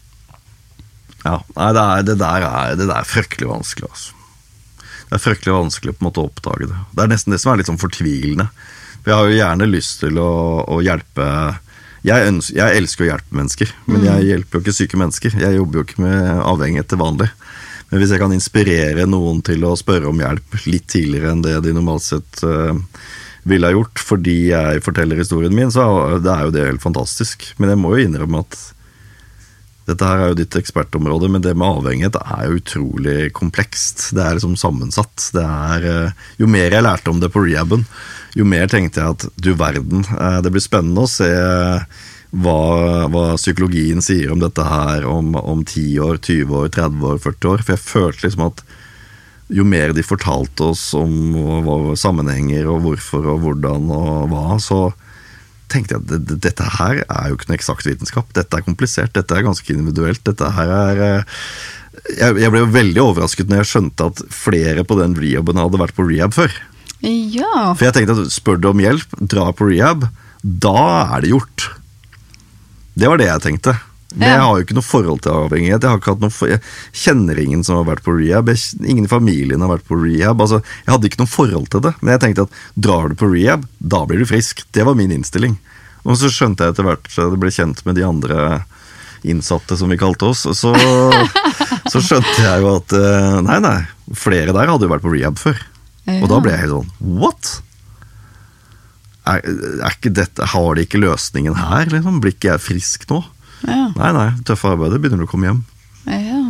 ja, nei, det, er, det, der er, det der er fryktelig vanskelig. Altså. Det er fryktelig vanskelig på en måte å oppdage det. Det er nesten det som er litt sånn fortvilende. For jeg har jo gjerne lyst til å, å hjelpe jeg, ønsker, jeg elsker å hjelpe mennesker, men jeg hjelper jo ikke syke mennesker. Jeg jobber jo ikke med avhengighet til vanlig. Men hvis jeg kan inspirere noen til å spørre om hjelp litt tidligere enn det de normalt sett eh, ville ha gjort, fordi jeg forteller historien min, så det er jo det helt fantastisk. Men jeg må jo innrømme at dette her er jo ditt ekspertområde, men det med avhengighet er jo utrolig komplekst. Det er liksom sammensatt. Det er, eh, jo mer jeg lærte om det på rehaben, jo mer tenkte jeg at du verden, eh, det blir spennende å se hva, hva psykologien sier om dette her om, om 10 år, 20 år, 30 år, 40 år. For jeg følte liksom at jo mer de fortalte oss om sammenhenger og hvorfor og hvordan og hva, så tenkte jeg at det- det- dette her er jo ikke noe eksakt vitenskap. Dette er komplisert, dette er ganske individuelt. Dette her er eh, jeg, jeg ble jo veldig overrasket når jeg skjønte at flere på den rehaben hadde vært på rehab før. Ja, For jeg tenkte at spør du om hjelp, dra på rehab, da er det gjort. Det var det jeg tenkte. Men jeg har jo ikke noe forhold til avhengighet. Jeg, noe jeg kjenner ingen som har vært på rehab. Ingen i familien har vært på rehab. Altså, jeg hadde ikke noe forhold til det. Men jeg tenkte at drar du på rehab, da blir du frisk. Det var min innstilling. Og så skjønte jeg etter hvert jeg ble kjent med de andre innsatte, som vi kalte oss. Så, [LAUGHS] så skjønte jeg jo at eh, nei, nei, flere der hadde jo vært på rehab før. Og da ble jeg helt sånn What? Er, er ikke dette, Har de ikke løsningen her? Liksom? Blir ikke jeg frisk nå? Ja, Nei, nei, tøffe arbeidet begynner du å komme hjem. ja.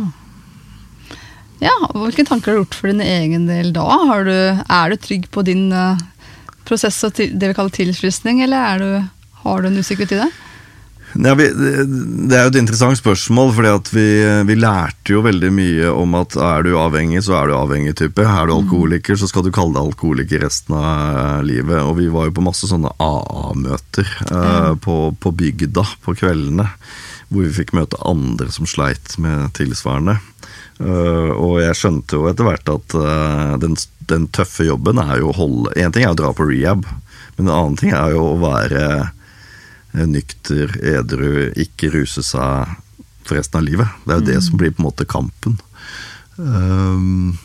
ja, Hvilke tanker har du gjort for din egen del da? Har du, er du trygg på din, uh, prosess og til, det vi kaller tilfrysning, eller er du, har du en usikkerhet i det? Ja, vi, det er jo et interessant spørsmål, fordi vi, vi, lærte jo veldig mye om at er du avhengig, så er du avhengig type. Er du alkoholiker, så skal du kalle deg alkoholiker resten av livet. Og vi var jo på masse sånne AA-møter eh, på, på, bygda på kveldene. Hvor vi fikk møte andre som sleit med tilsvarende. Uh, og jeg skjønte jo etter hvert at uh, den, den, tøffe jobben er jo å holde En ting er å dra på rehab, men en annen ting er jo å være nykter, edru, ikke ruse seg for resten av livet. Det er jo mm. det som blir på en måte kampen. Um,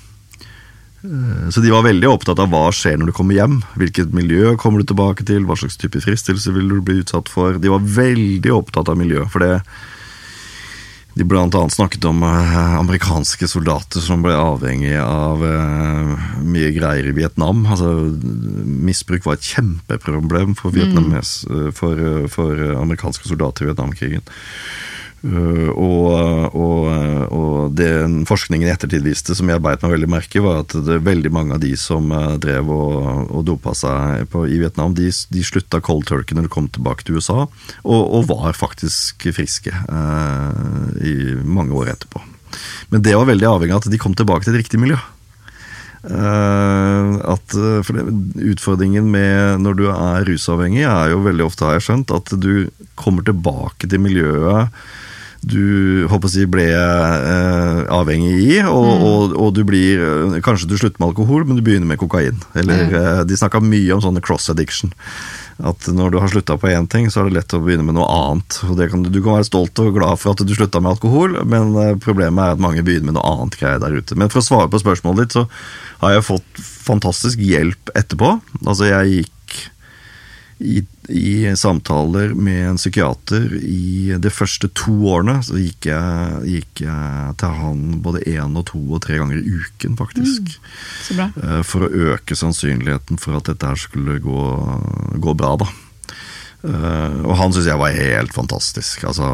så de var veldig opptatt av hva skjer når du kommer hjem. Hvilket miljø kommer du tilbake til, hva slags type fristelse vil du bli utsatt for. De var veldig opptatt av miljø, for det, de annet snakket om uh, amerikanske soldater som ble avhengig av uh, mye greier i Vietnam. Altså, misbruk var et kjempeproblem for, Vietnames, uh, for, for amerikanske soldater i Vietnamkrigen. Uh, og, og, og det forskningen i ettertid viste, som jeg beit meg veldig merke var at det er veldig mange av de som uh, drev og, og dopa seg på, i Vietnam, de, de, slutta cold turkey når de kom tilbake til USA, og, var faktisk friske uh, i mange år etterpå. Men det var veldig avhengig av at de kom tilbake til et riktig miljø. at for det, Utfordringen med når du er rusavhengig, er jo veldig ofte, har jeg skjønt, at du kommer tilbake til miljøet du håper å si, ble eh, avhengig i. Og, mm. og, og, du blir Kanskje du slutter med alkohol, men du begynner med kokain. Eller mm. eh, De snakka mye om sånne cross addiction. At når du har slutta på én ting, så er det lett å begynne med noe annet. Kan, du kan være stolt og glad for at du slutta med alkohol, men eh, problemet er at mange begynner med noe annet greier der ute. Men for å svare på spørsmålet ditt, så har jeg fått fantastisk hjelp etterpå. Altså, jeg gikk i, i, samtaler med en psykiater i de første to årene. Så gikk jeg, gikk jeg til han både én og to og tre ganger i uken, faktisk. Mm, bra. Eh, for å øke sannsynligheten for at dette her skulle gå, gå bra, da. Uh, og han syns jeg var helt fantastisk. Altså,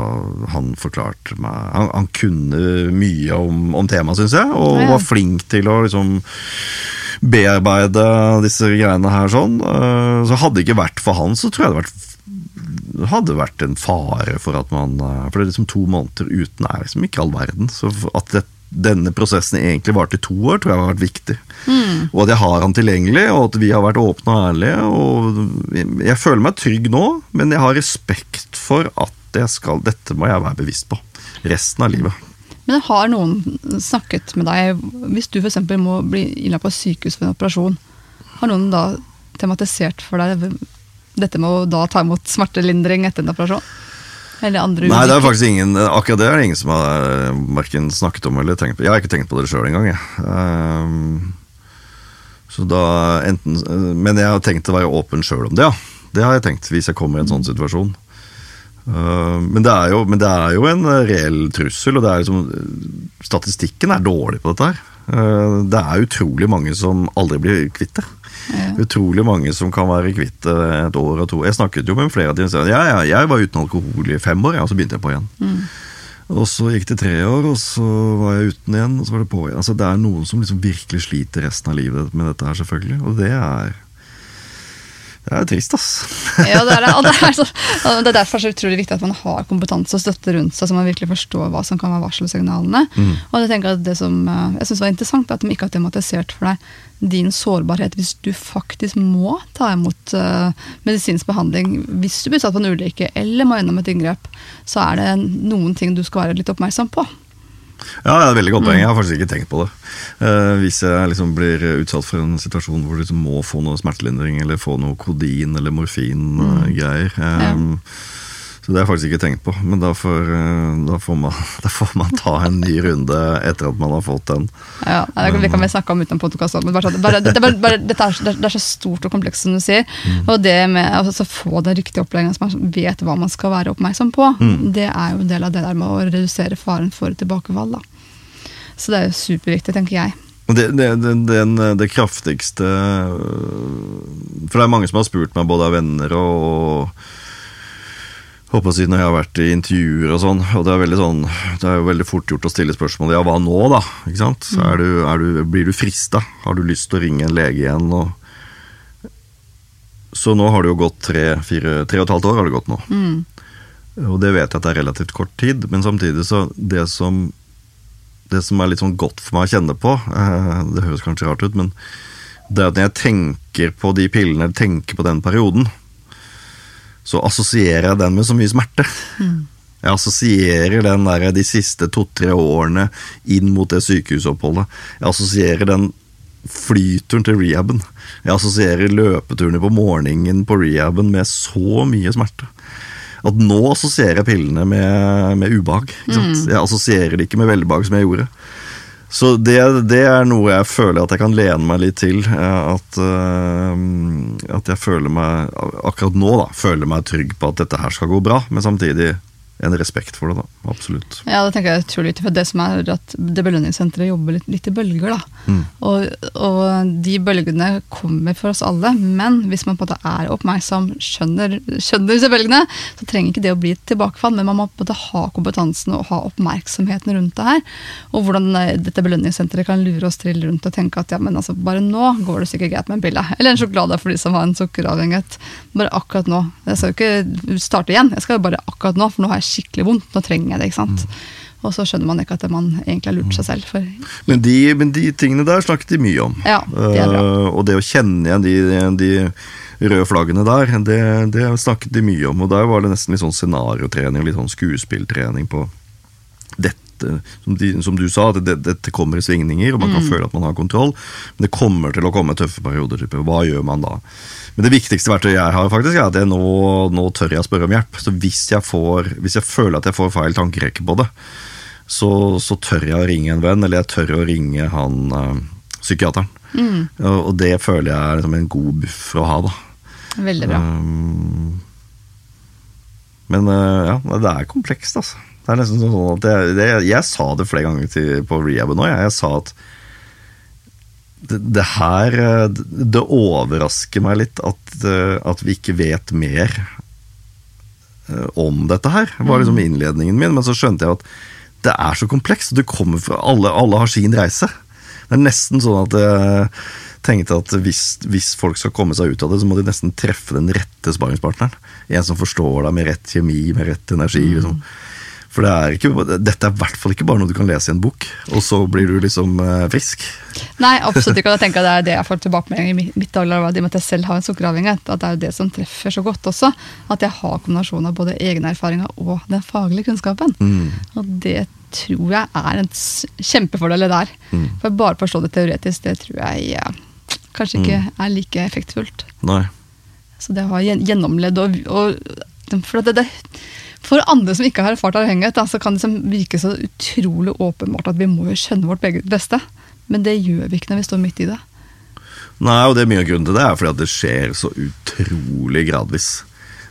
han forklarte meg Han, han kunne mye om, om temaet, syns jeg, og ja, var flink til å liksom bearbeide disse greiene her sånn. Uh, så hadde det ikke vært for han, så tror jeg det hadde vært, hadde vært en fare for at man eh, For det er liksom to måneder uten er liksom ikke all verden. Så at det, denne prosessen egentlig varte i to år, tror jeg har vært viktig. Mm. Og at jeg har han tilgjengelig, og at vi har vært åpne og ærlige. Og jeg føler meg trygg nå, men jeg har respekt for at skal, dette må jeg være bevisst på resten av livet. Men har noen snakket med deg, hvis du f.eks. må bli innlagt på sykehus for en operasjon, har noen da tematisert for deg dette med å da ta imot smertelindring etter en operasjon? Eller andre Nei, det er faktisk ingen, akkurat det er det ingen som har verken snakket om eller tenkt på. Jeg har ikke tenkt på det sjøl engang. Um, så da enten, men jeg har tenkt å være åpen sjøl om det, ja. Det har jeg tenkt, hvis jeg kommer i en sånn situasjon. Uh, men, det jo, men, det er jo, en reell trussel, og det er liksom, statistikken er dårlig på dette. her. Uh, det er utrolig mange som aldri blir kvitt det. Ja. Utrolig mange som kan være kvitt det et år og to. Jeg snakket jo med flere av dem. ja, ja, jeg var uten alkohol i fem år, og så begynte jeg på igjen. Mm. Og så gikk det tre år, og så var jeg uten igjen, og så var det på igjen. Altså, det er noen som liksom virkelig sliter resten av livet med dette her, selvfølgelig. Og det er det er trist, ass. ja, det er. Og det er, så, og det er derfor så utrolig viktig at man har kompetanse og støtte rundt seg, så man virkelig forstår hva som kan være varselsignalene. Mm. Og jeg tenker at det som eh, jeg synes var interessant, er at de ikke har tematisert for deg din sårbarhet hvis du faktisk må ta imot uh, medisinsk behandling. Hvis du blir satt på en ulykke eller må gjennom et inngrep, så er det noen ting du skal være litt oppmerksom på. Ja, det er et veldig godt poeng. Jeg har faktisk ikke tenkt på det. Uh, hvis jeg liksom blir utsatt for en situasjon hvor du liksom må få noe smertelindring eller få noe kodin eller morfin-greier mm. uh, um, ja. Så det har jeg faktisk ikke tenkt på, men da får, eh, da får, man, [LAUGHS] da får man, ta en ny runde etter at man har fått den. Ja, Det kan vi snakke om uten podkast, men bare, bare, det, bare, det, er, det, er, så stort og komplekst som du sier. Mm. Og det med altså, å få den riktige opplæringen, så man vet hva man skal være oppmerksom på, mm. det er jo en del av det der med å redusere faren for tilbakefall. Da. Så det er jo superviktig, tenker jeg. Det, det, det, det, kraftigste For det er mange som har spurt meg, både av venner og håper å si når jeg har vært i intervjuer og sånn, og det er, sånn, det er jo veldig fort gjort å stille spørsmål ja, hva nå, da? Ikke sant? Så er du, er du, frista? Har lyst til å ringe en lege igjen? Og? Så blir du frista? Har du lyst til å ringe en lege igjen? Og Så nå har det jo gått tre, fire, tre og et halvt år. har det gått nå. Mm. Og det vet jeg at det er relativt kort tid, men samtidig så det som, det som er litt sånn godt for meg å kjenne på, eh, det høres kanskje rart ut, men det er at når jeg tenker på de pillene, eller tenker på den perioden, så assosierer jeg den med så mye smerte. Jeg assosierer den der, de siste to-tre årene inn mot det sykehusoppholdet. Jeg assosierer den flyturen til rehaben. Jeg assosierer løpeturene på morgenen på rehaben med så mye smerte. At nå assosierer jeg pillene med, med ubehag. Sant? Jeg assosierer det ikke med velbehag som jeg gjorde. Så det, det er noe jeg føler at jeg kan lene meg litt til. eh, At, eh, at jeg føler meg, akkurat nå, da, føler meg trygg på at dette her skal gå bra, men samtidig en respekt for det, da. Absolutt. Ja, det tenker jeg utrolig viktig, for det som er at det belønningssenteret jobber litt, litt i bølger. da. Mm. Og, og de bølgene kommer for oss alle, men hvis man på en måte er oppmerksom, skjønner, skjønner disse bølgene, så trenger ikke det å bli et tilbakefall, men man må på en måte ha kompetansen og ha oppmerksomheten rundt det her. Og hvordan eh, dette belønningssenteret kan lure oss til rundt og tenke at ja, men altså, bare nå går det sikkert greit med en pille. Eller en sjokolade for de som har en sukkeravhengighet. Bare akkurat nå. Jeg skal jo ikke starte igjen, jeg skal jo bare akkurat nå, for nå har jeg skikkelig vondt. Nå trenger jeg det, ikke sant. Og så skjønner man ikke at man egentlig har lurt seg selv. For Men de, men de tingene der snakket de mye om. Ja, det er bra. Uh, og det å kjenne igjen de, de røde flaggene der, det, det snakket de mye om. Og der var det nesten litt sånn scenariotrening, litt sånn skuespilltrening på dette. Som, de, som du sa, at det, dette kommer i svingninger, og man kan føle at man har kontroll. Men det kommer til å komme tøffe perioder. Type. Hva gjør man da? Men det viktigste verktøyet jeg har, faktisk, er at jeg nå, nå tør jeg å spørre om hjelp. Så hvis jeg, får, hvis jeg føler at jeg får feil tankerekke på det, så, så tør jeg å ringe en venn, eller jeg tør å ringe han øh, psykiateren. Og, og det føler jeg er liksom en god buffer å ha, da. veldig bra. Um, men eh, ja, det er komplekst, altså. Det er nesten sånn at jeg, det, jeg sa det flere ganger til, på rehaben òg. Jeg, jeg sa at det, det her eh, Det overrasker meg litt at, eh, at vi ikke vet mer eh, om dette her. Det var liksom innledningen min, men så skjønte jeg at det er så komplekst. Det kommer fra alle, alle har sin reise. Det er nesten sånn at jeg tenkte at hvis, hvis folk skal komme seg ut av det, så må de nesten treffe den rette sparingspartneren. En som forstår deg med rett kjemi, med rett energi. liksom. For det er ikke, dette er i hvert fall ikke bare noe du kan lese i en bok, og så blir du liksom eh, frisk. Nei, absolutt ikke. og jeg tenker at Det er det jeg får tilbakemelding i mitt, daglige arbeid, i og med at jeg selv har en sukkeravhengighet. At det er jo det som treffer så godt også. At jeg har kombinasjonen av både egne erfaringer og den faglige kunnskapen. Og det tror jeg er en kjempefordel det Mm. For bare å forstå det teoretisk, det tror jeg ja, kanskje ikke er like effektfullt. Nei. Så det å ha gjennomledd og, og for, det, det, for andre som ikke har erfart avhengighet, da, så kan det virke så utrolig åpenbart at vi må jo skjønne vårt eget beste. Men det gjør vi ikke når vi står midt i det. Nei, og det er mye av grunnen til det er fordi at det skjer så utrolig gradvis.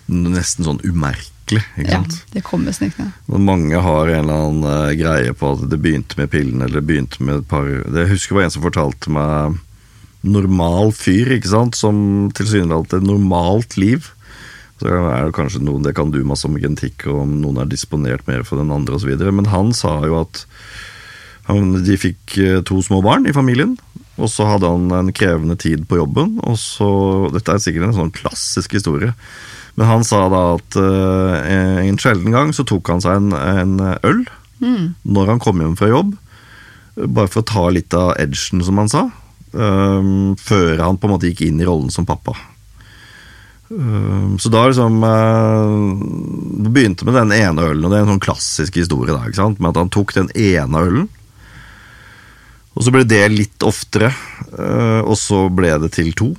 Nesten sånn umerkelig, ikke Ja, det kommer snikende. Mange har en eller annen eh, greie på at det begynte med pillen, eller det begynte med et par Jeg husker det var en som fortalte meg normal fyr, ikke sant, som tilsynelatende et normalt liv. Så er det kanskje noen, Det kan du masse om genetikk, og om noen er disponert mer for den andre osv. Men han sa jo at han, de fikk eh, to små barn i familien. Og så hadde han en krevende tid på jobben. og så, Dette er sikkert en sånn klassisk historie. Men han sa da at eh, en sjelden gang så tok han seg en, en øl når han kom hjem fra jobb. Bare for å ta litt av edgen, som han sa. Um, før han på en måte gikk inn i rollen som pappa. Ehm, så da liksom eh, Det begynte med den ene ølen, og det er en sånn klassisk historie. da, ikke sant? Med at han tok den ene ølen, og så ble det litt oftere, eh, og så ble det til to.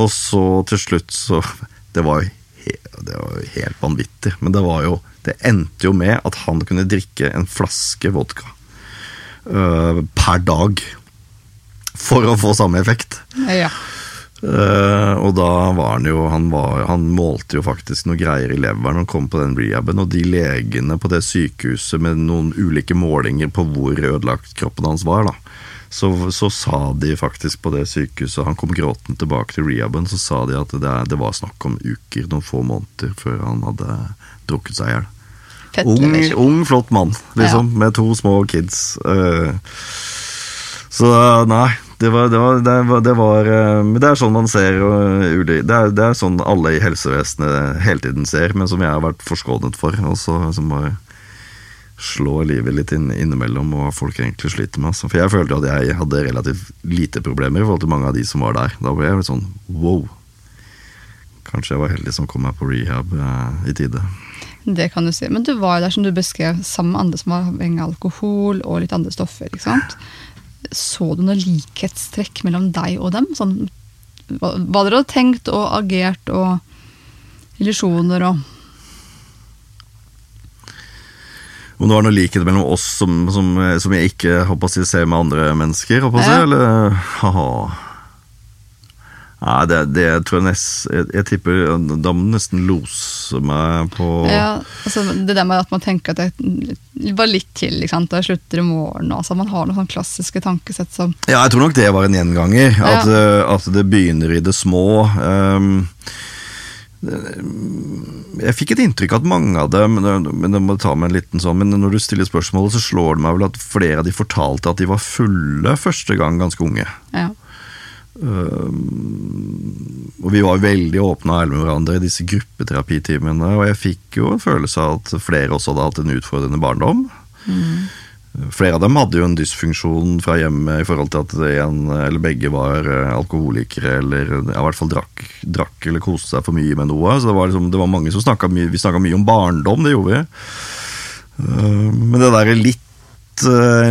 Og så til slutt så [LAUGHS] Det var jo det var jo helt vanvittig, men det var jo Det endte jo med at han kunne drikke en flaske vodka eh, per dag. For å få samme effekt. Ja. Eh, og da var han jo han, var, han målte jo faktisk noe greier i leveren han kom på den rehaben, og de legene på det sykehuset med noen ulike målinger på hvor ødelagt kroppen hans var, da. Så, så sa de faktisk på det sykehuset Han kom gråtende tilbake til rehaben, så sa de at det, det var snakk om uker, noen få måneder, før han hadde drukket seg i hjel. Ung, ung, flott mann, liksom, med to små kids. Uh, så nei, Det var, det var, det var, det var eh, Men det er sånn man ser uli- det, er, det er sånn alle i helsevesenet hele tiden ser, men som jeg har vært forskånet for. Og så bare slår livet litt inn, innimellom og hva folk egentlig sliter med. Altså. For jeg følte at jeg hadde relativt lite problemer i forhold til mange av de som var der. Da ble jeg litt sånn wow. Kanskje jeg var heldig som kom meg på rehab eh, i tide. Det kan du si. Men du var jo der som du beskrev, sammen med andre som var avhengig av alkohol og litt andre stoffer. ikke sant? Så du noe likhetstrekk mellom deg og dem? Sånn, hva, hva dere hadde tenkt og agert og illusjoner og Om det var noe likhet mellom oss som, som, som jeg ikke håper å si, ser med andre mennesker? Håper å si, Ja. eller haha. Nei, det, det tror jeg nesten jeg, jeg tipper Da må du nesten lose meg på ja, altså Det der med at man tenker at det var litt til, ikke sant? og jeg slutter i morgen. Altså man har noen sånne klassiske tankesett som Ja, jeg tror nok det var en gjenganger. At, ja. at det begynner i det små. Um, jeg fikk et inntrykk at mange av dem men det må ta med en liten sånn, men når du stiller spørsmålet, så slår det meg vel at flere av de fortalte at de var fulle første gang ganske unge. ja. Um, og vi var veldig åpne og ærlige med hverandre i disse gruppeterapitimene, og jeg fikk jo en følelse av at flere også hadde hatt en utfordrende barndom. Flere av dem hadde jo en dysfunksjon fra hjemmet i forhold til at en eller begge var eh, alkoholikere eller i hvert fall drakk, drakk eller koste seg for mye med noe. Så det var, liksom, det var mange som snakka mye Vi snakka mye om barndom, det gjorde vi. Uh, Men det derre litt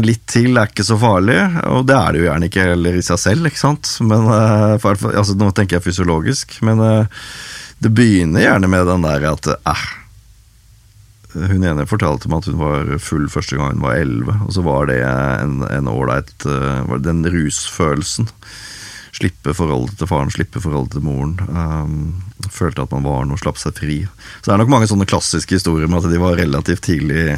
litt til er ikke så farlig, og det er det jo gjerne ikke heller i seg selv. ikke sant? Men, eh, for, altså, nå tenker jeg fysiologisk, men eh, det begynner gjerne med den der at eh, Hun ene fortalte meg at hun var full første gang hun var elleve, og så var det en ålreit eh, Den rusfølelsen. Slippe forholdet til faren, slippe forholdet til moren. Um, følte at man var noe, slapp seg fri. Så det er nok mange sånne klassiske historier med at de var relativt tidlig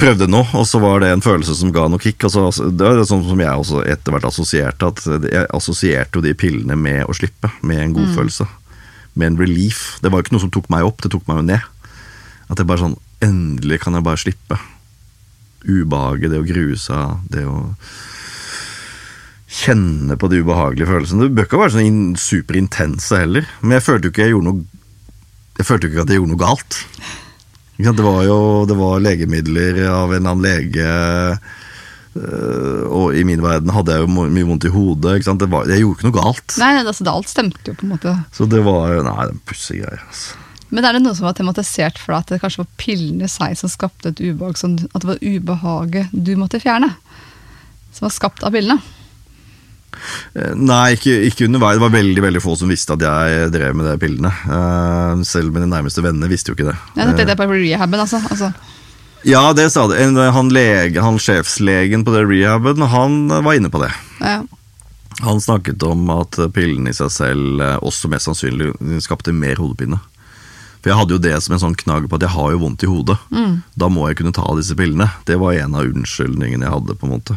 prøvde noe, og så var det en følelse som ga noe kick. Altså, det er sånn som jeg også etter hvert assosierte, at jeg assosierte jo de pillene med å slippe, med en godfølelse. Med en relief. Det var jo ikke noe som tok meg opp, det tok meg jo ned. At det bare sånn Endelig kan jeg bare slippe. Ubehaget, det å grue seg, det å kjenne på de ubehagelige følelsene. Det bør ikke være sånn in- superintense heller, men jeg følte jo ikke jeg gjorde noe Jeg følte jo ikke at jeg gjorde noe galt. Det var jo det var legemidler av en eller annen lege øh, Og i min verden hadde jeg jo mye vondt i hodet. Det var, jeg gjorde ikke noe galt. Nei, altså, alt stemte jo på en måte. Så det var jo Nei, er pussige greier. Altså. Men er det noe som var tematisert for deg, at det kanskje var pillene i seg som skapte et ubehag, sånn at det var ubehaget du måtte fjerne? Som var skapt av pillene? Eh, Nei, ikke, ikke underveis. Det var veldig veldig få som visste at jeg drev med de pillene. Eh, selv mine nærmeste venner visste jo ikke det. Ja, det det bare rehaben, altså. altså. Ja, det sa det. Han, lege, han sjefslegen på det rehaben, han var inne på det. Ja. Han snakket om at pillene i seg selv eh, også mest sannsynlig skapte mer hodepine. For jeg hadde jo det som en sånn knagg på at jeg har jo vondt i hodet. Da må jeg kunne ta disse pillene. Det var en av unnskyldningene jeg hadde. på en måte.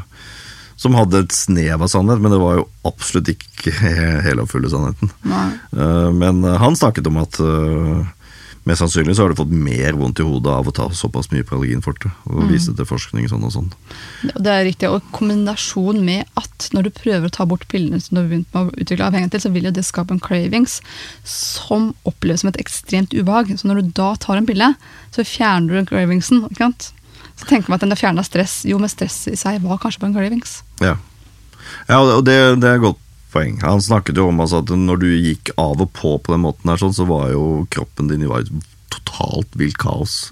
Som hadde et snev av sannhet, men det var jo absolutt ikke [LAUGHS] hele og fulle sannheten. Eh, Men eh, han snakket om at uh, mest sannsynlig så har du fått mer vondt i hodet av å ta såpass mye Pralginforte. Og vise til forskning sånn og sånn. Det det er riktig, og kombinasjon med at når du prøver å ta bort pillene som du har begynt med å utvikle avhengighet til, så vil jo det skape en cravings som oppleves som et ekstremt ubehag. Så når du da tar en pille, så fjerner du cravingsen. ikke sant? Så tenker man at den har fjerna stress. Jo, men stress i seg var kanskje på en cravings. Ja, ja og det, det er godt poeng. Han snakket jo om altså, at når du gikk av og på på den måten, her, sånn, så var jo kroppen din i totalt vilt kaos.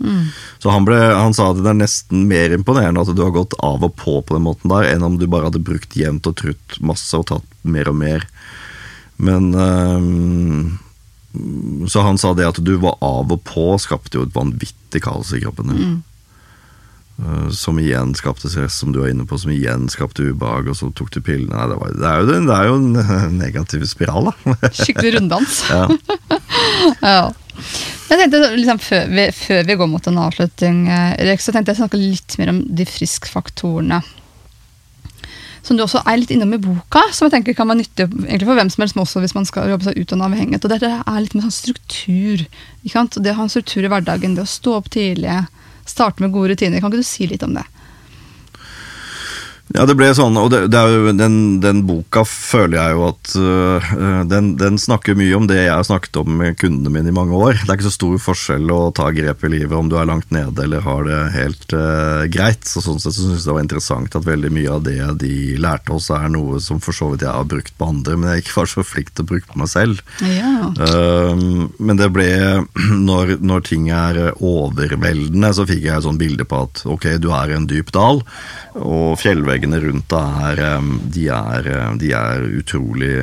Så han, ble, han sa at det er nesten mer imponerende at du har gått av og på på den måten der, enn om du bare hadde brukt jevnt og trutt masse og tatt mer og mer. Men øhm, Så han sa det at du var av og på, skapte jo et vanvittig kaos i kroppen din. Eh, Som igjen skapte stress, som du var inne på, som igjen skapte ubehag, og så tok du pillene. Nei, det, var, det, er jo, det er jo en [LAUGHS] negativ spiral, da. [LAUGHS] Skikkelig runddans. ja. [LAUGHS] Ja. Jeg tenkte liksom, før, vi, før vi går mot en avslutning, eh, Erik, så tenkte jeg å snakke litt mer om de friskfaktorene. Som du også er litt innom i boka, som jeg tenker kan være nyttig for hvem som helst, men også hvis man skal jobbe seg ut av avhengighet. Og dette er litt med sånn struktur. Det å ha en struktur i hverdagen, det å stå opp tidlig, starte med gode rutiner. Kan ikke du si litt om det? Ja, det ble sånn, og det, det jo, den, den boka føler jeg jo at uh, den, den snakker mye om det jeg har snakket om med kundene mine i mange år. Det er ikke så stor forskjell å ta grep i livet om du er langt nede eller har det helt uh, greit. Så sånn sett så syns jeg det var interessant at veldig mye av det de lærte oss, er noe som for så vidt jeg har brukt på andre, men jeg ikke var så flink til å bruke på meg selv. Ja. Uh, men det ble [CLEARS THROAT] når, når ting er overveldende, så fikk jeg et sånt bilde på at ok, du er i en dyp dal, og fjellveggene rundt deg er, de er, de er utrolig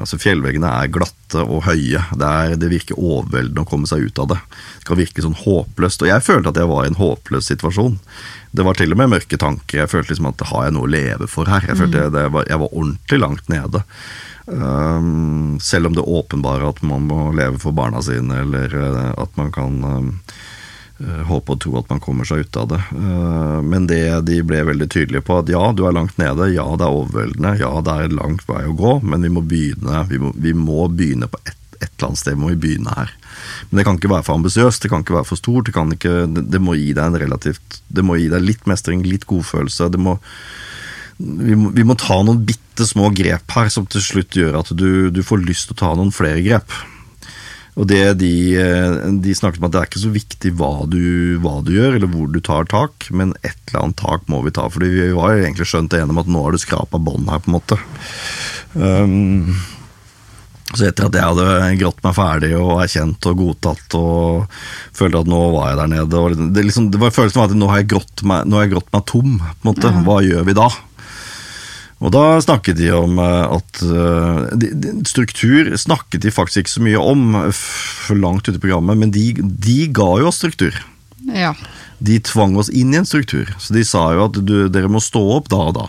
Altså Fjellveggene er glatte og høye. Det, er, det virker overveldende å komme seg ut av det. Det kan virke sånn håpløst. Og jeg følte at jeg var i en håpløs situasjon. Det var til og med mørke tanker. Jeg følte liksom at har jeg noe å leve for her? Jeg følte jeg, var, jeg var ordentlig langt nede. Um, selv om det åpenbare at man må leve for barna sine, eller uh, at man kan um, håpe og tro at man kommer seg ut av det. Uh, men det de ble veldig tydelige på, at ja, du er langt nede, ja, det er overveldende, ja, det er en langt vei å gå, men vi må begynne, vi må, vi må begynne på ett et eller annet sted må vi begynne her. Men det kan ikke være for ambisiøst, det kan ikke være for stort. Det, ikke, det, må gi deg en relativt Det må gi deg litt mestring, litt godfølelse. Det må, vi, må, vi må ta noen bitte små grep her som til slutt gjør at du, du får lyst til å ta noen flere grep. Og det de, de, snakket om at det er ikke så viktig hva du, hva du, gjør, eller hvor du tar tak, men et eller annet tak må vi ta. For vi var jo egentlig skjønt enige om at nå har du skrapa bånd her, på en måte. Um, så etter at jeg hadde grått meg ferdig og erkjent og godtatt og følte at nå var jeg der nede og Det, liksom, det var følelsen av at nå har jeg grått meg, har jeg grått meg tom. på en måte. Hva gjør vi da? Og da snakket de om at de, de, Struktur snakket de faktisk ikke så mye om for langt ute i programmet, men de, de ga jo oss struktur. Ja. De tvang oss inn i en struktur. Så de sa jo at du, dere må stå opp da og da.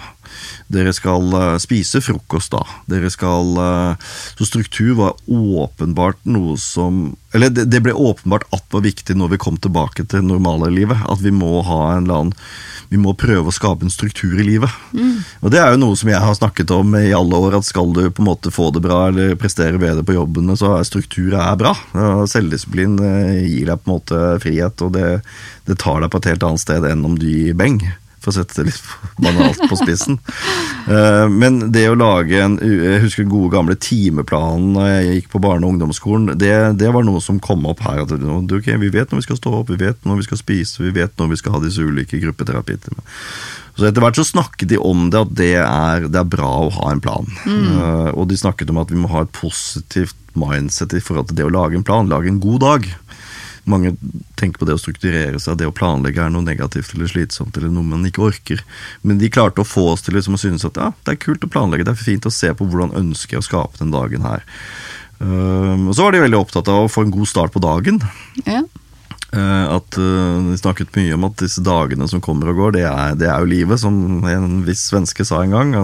Dere skal uh, spise frokost da. Dere skal uh, Så struktur var åpenbart noe som Eller det, det, ble åpenbart at var viktig når vi kom tilbake til normale livet. At vi må ha en eller annen Vi må prøve å skape en struktur i livet. Mm. Og det er jo noe som jeg har snakket om i alle år, at skal du på en måte få det bra eller prestere bedre på jobbene, så er struktur er bra. Selvdisiplin uh, gir deg på en måte frihet, og det, det tar deg på et helt annet sted enn om du gir beng for å sette det litt [LAUGHS] banalt på spissen. Eh, men det å lage en Jeg husker den gode gamle timeplanen da jeg gikk på barne- og ungdomsskolen. Det, det, var noe som kom opp her. At okay, vi vet når vi skal stå opp, vi vet når vi skal spise, vi vet når vi skal ha disse ulike gruppeterapiene. Så etter hvert så snakket de om det, at det er, det er bra å ha en plan. Mm. Uh, og de snakket om at vi må ha et positivt mindset i forhold til det å lage en plan. Lage en god dag mange tenker på det å strukturere seg, det å planlegge er noe negativt eller slitsomt eller noe man ikke orker. Men de klarte å få oss til liksom å synes at ja, det er kult å planlegge, det er fint å se på hvordan ønsker jeg å skape den dagen her. Um, og så var de veldig opptatt av å få en god start på dagen. Ja. Uh, at uh, De snakket mye om at disse dagene som kommer og går, det er, det er jo livet, som en viss svenske sa en gang.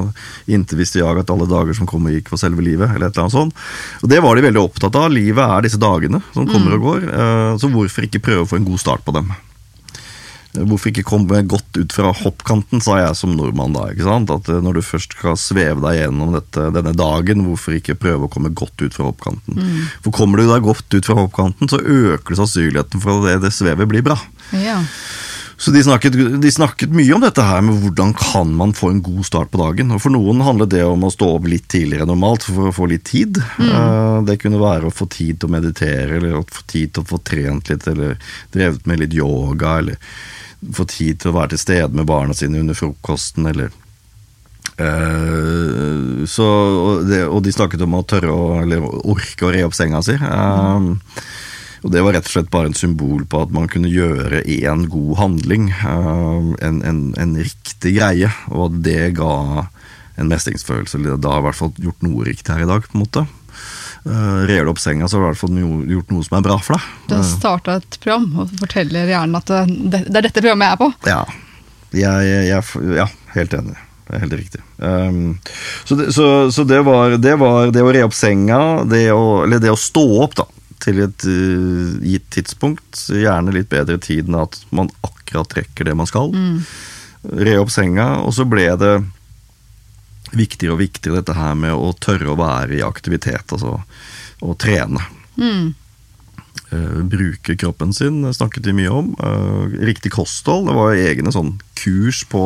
Inntil visste jeg at alle dager som kommer, gikk var selve livet. eller et eller annet sånt. Og Det var de veldig opptatt av. Livet er disse dagene som kommer mm. og går. Uh, så hvorfor ikke prøve å få en god start på dem? Hvorfor ikke komme godt ut fra hoppkanten, sa jeg som nordmann da. ikke sant? At Når du først skal sveve deg gjennom dette, denne dagen, hvorfor ikke prøve å komme godt ut fra hoppkanten? Mm. For kommer du deg godt ut fra hoppkanten, så øker sannsynligheten for at det, det svevet blir bra. Ja. Så de snakket, de snakket, mye om dette her med hvordan kan man få en god start på dagen. Og For noen handler det om å stå opp litt tidligere enn normalt for å få litt tid. Mm. Det kunne være å få tid til å meditere, eller å få tid til å få trent litt, eller drevet med litt yoga, eller få tid til å være til stede med barna sine under frokosten, eller uh, så, og, det, og, de snakket om å tørre å eller orke å re opp senga si. Um, og Det var rett og slett bare en symbol på at man kunne gjøre én god handling. Uh, en, en, en, riktig greie, og det ga en mestringsfølelse. Da har jeg i hvert fall gjort noe riktig her i dag. på en måte uh, rer du opp senga, så har du i hvert fall gjort noe som er bra for deg. Du har starta et program og forteller hjernen at det, det, er dette programmet jeg er på. Ja, jeg, jeg, ja helt enig. Det er helt riktig. Um, så, det, så, så det, var, det, var, det å re opp senga, det å, eller det å stå opp da, til et uh, gitt tidspunkt, gjerne litt bedre tid enn at man akkurat rekker det man skal. Mm. Re opp senga, og så ble det viktigere og viktigere dette her med å tørre å være i aktivitet, altså å trene. Mm. Uh, bruke kroppen sin snakket de mye om. Uh, riktig kosthold. Det var egne sånn kurs på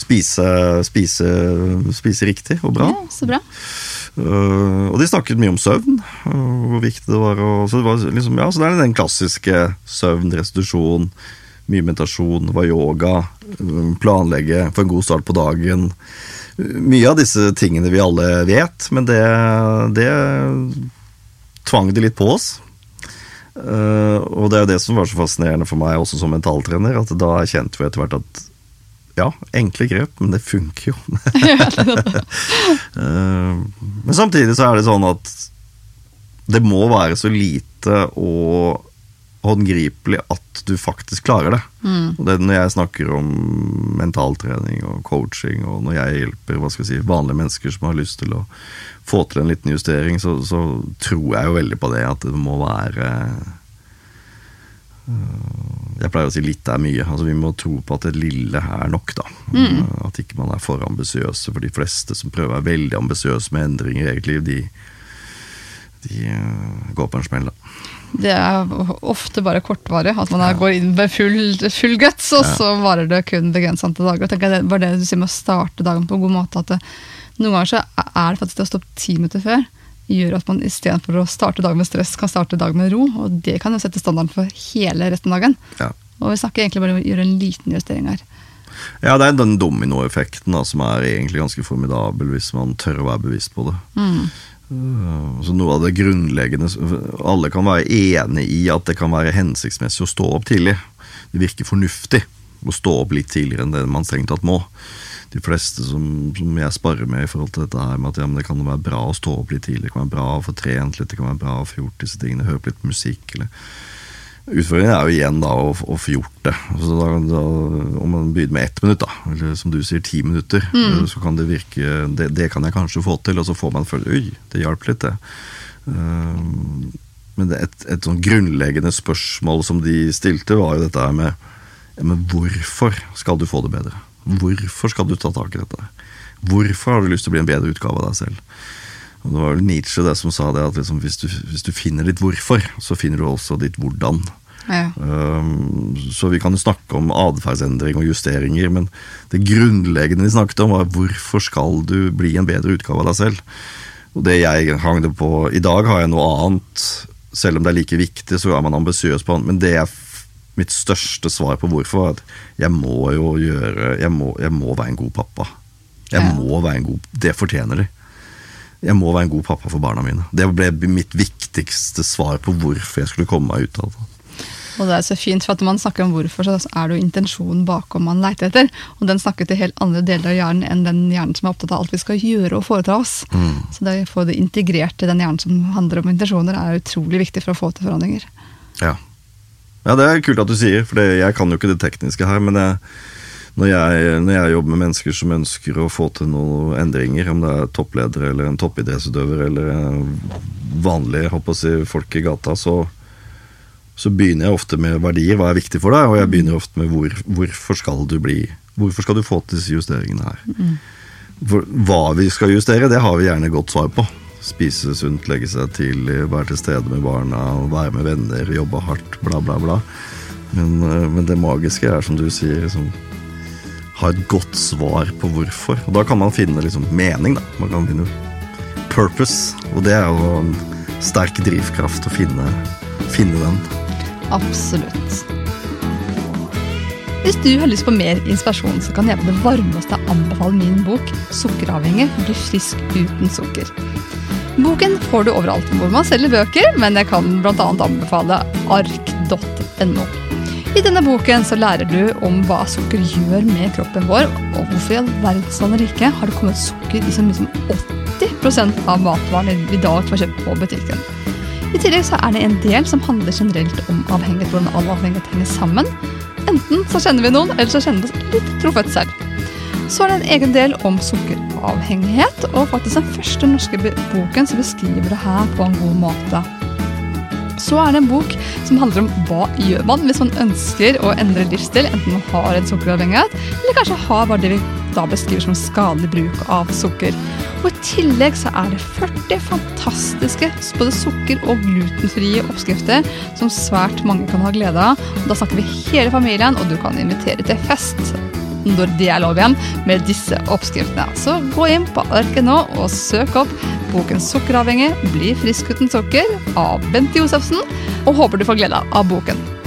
spise, spise, spise riktig og bra. Ja, så bra. Uh, og de snakket mye om søvn, og hvor viktig det var. Og, så, det var liksom, ja, så det er den klassiske søvn, restitusjon, mye meditasjon, hva yoga, uh, planlegge, få en god start på dagen. Mye av disse tingene vi alle vet, men det, det tvang de litt på oss. Uh, og det er jo det som var så fascinerende for meg også som mentaltrener, at da erkjente vi etter hvert at ja, enkle grep, men det funker jo. uh, [LAUGHS] [LAUGHS] men samtidig så er det sånn at det må være så lite og håndgripelig at du faktisk klarer det. Mm. Og det når jeg snakker om mentaltrening og coaching, og når jeg hjelper jeg si, vanlige mennesker som har lyst til å få til en liten justering, så, så tror jeg jo veldig på det at det må være Jeg pleier å si litt er mye. altså Vi må tro på at det lille er nok. da. Mm. At ikke man er for ambisiøse. For de fleste som prøver å være veldig ambisiøse med endringer i eget liv, de, de øh, går på en smell. da. Det er ofte bare kortvarig. At man går inn med full, full guts, og Ja. så varer det kun begrenset antall dager. Og tenker jeg Det var det du sier med å starte dagen på en god måte. at det, Noen ganger så er det faktisk det å stoppe ti minutter før gjør at man istedenfor å starte dagen med stress, kan starte dagen med ro. Og det kan jo sette standarden for hele resten av dagen. Ja. Og vi snakker egentlig bare om å gjøre en liten justering her. Ja, det er den dominoeffekten som er egentlig ganske formidabel hvis man tør å være bevisst på det. Mm. Uh, Så noe av det grunnleggende Alle kan være enig i at det kan være hensiktsmessig å stå opp tidlig. Det virker fornuftig å stå opp litt tidligere enn det man strengt tatt må. De fleste som, som jeg sparer med i forhold til dette her, med at ja, det kan være bra å stå opp litt tidlig, det kan være bra å få trent litt, det kan være bra å få gjort disse tingene, høre på litt musikk. eller Utfordringen er jo igjen da å, å få gjort det. Altså, da, da, om man begynner med ett minutt, da, eller som du sier ti minutter, Mm. så kan det virke det, det kan jeg kanskje få til, og så får man føle Oi, det hjalp litt, det. Um, men det, et, et sånn grunnleggende spørsmål som de stilte, var jo dette her med ja, Men hvorfor skal du få det bedre? Hvorfor skal du ta tak i dette? Hvorfor har du lyst til å bli en bedre utgave av deg selv? Og Det var vel Nietzsche det som sa det, at liksom, hvis, du, hvis du finner ditt hvorfor, så finner du også ditt hvordan. Ja. Um, så vi kan jo snakke om atferdsendring og justeringer, men det grunnleggende vi snakket om, var hvorfor skal du bli en bedre utgave av deg selv? Og det jeg hang det på I dag har jeg noe annet. Selv om det er like viktig, så er man ambisiøs på annet. Men det jeg mitt største svar på hvorfor, var at jeg må jo gjøre Jeg må, jeg må være en god pappa. Jeg Ja. må være en god Det fortjener de. Jeg må være en god pappa for barna mine. Det ble mitt viktigste svar på hvorfor jeg skulle komme meg ut av det. Og det er så fint, for at når man snakker om hvorfor, så er det jo intensjonen bakom man leter etter. Og den snakker til helt andre deler av hjernen enn den hjernen som er opptatt av alt vi skal gjøre og foreta oss. Så det å få det integrert i den hjernen som handler om intensjoner, er utrolig viktig for å få til forandringer. Ja. Ja, det er kult at du sier, for det, jeg kan jo ikke det tekniske her. Men jeg, når, jeg, når jeg jobber med mennesker som ønsker å få til noen endringer, om det er toppledere eller en toppidrettsutøver eller vanlige si, folk i gata, så, så begynner jeg ofte med verdier. Hva er viktig for deg? Og jeg begynner ofte med hvor, hvorfor skal du bli Hvorfor skal du få til disse justeringene her? For hva vi skal justere, det har vi gjerne godt svar på. Spise sunt, legge seg tidlig, være til stede med barna, være med venner, jobbe hardt, bla, bla, bla. Men, eh, men det magiske er, som du sier, liksom, ha et godt svar på hvorfor. Og da kan man finne liksom, mening, da. Man kan finne purpose. Og det er jo en sterk drivkraft å finne, finne den. Absolutt. Hvis du har lyst på mer inspirasjon, så kan jeg på det varmeste anbefale min bok 'Sukkeravhengig bli frisk uten sukker'. Boken får du overalt hvor man selger bøker, men jeg kan bl.a. anbefale ark.no. I denne boken så lærer du om hva sukker gjør med kroppen vår, og hvorfor i all verdens land rike har det kommet sukker i så mye som 80% av matvarene vi i dag får kjøpt på butikken. I tillegg så er det en del som handler generelt om avhengighet, hvordan all avhengighet henger sammen. Enten så kjenner vi noen, eller så kjenner vi oss litt truffet selv. Så er det en egen del om sukkeravhengighet, og faktisk den første norske boken som beskriver det her på en god måte. Så er det en bok som handler om hva gjør man hvis man ønsker å endre livsstil, enten man har en sukkeravhengighet, eller kanskje har bare det vi da beskriver som skadelig bruk av sukker. Og I tillegg så er det 40 fantastiske både sukker- og glutenfrie oppskrifter som svært mange kan ha glede av. Da snakker vi hele familien, og du kan invitere til fest. Når det er lov igjen, med disse oppskriftene. Så gå inn på arket nå og søk opp boken 'Sukkeravhengig bli frisk uten sukker' av Bente Josefsen, og håper du får glede av boken.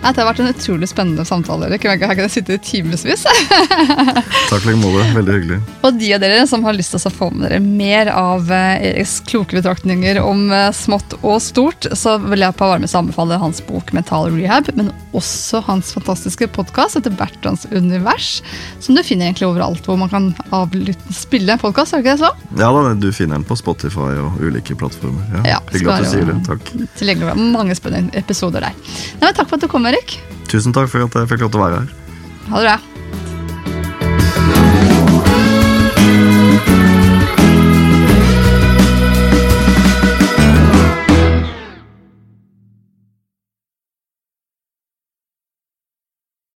Dette har vært en utrolig spennende samtale. Erik. Jeg kan sitte i timevis. [LAUGHS] Takk like måte. Veldig hyggelig. Og de av dere som har lyst til å få med dere mer av eh, Eriks kloke betraktninger om eh, smått og stort, så vil jeg på varmeste anbefale hans bok 'Mental Rehab', men også hans fantastiske podkast etter Bertrands univers, som du finner egentlig overalt hvor man kan spille en podkast. Er det ikke det så? Ja, da, du finner den på Spotify og ulike plattformer. Ja, ja Hyggelig at du sier det. Takk. Tilgjengelig mange spennende episoder der. Nei, takk for at du kom, Erik. Tusen takk for at jeg fikk lov til å være her. Ha det bra.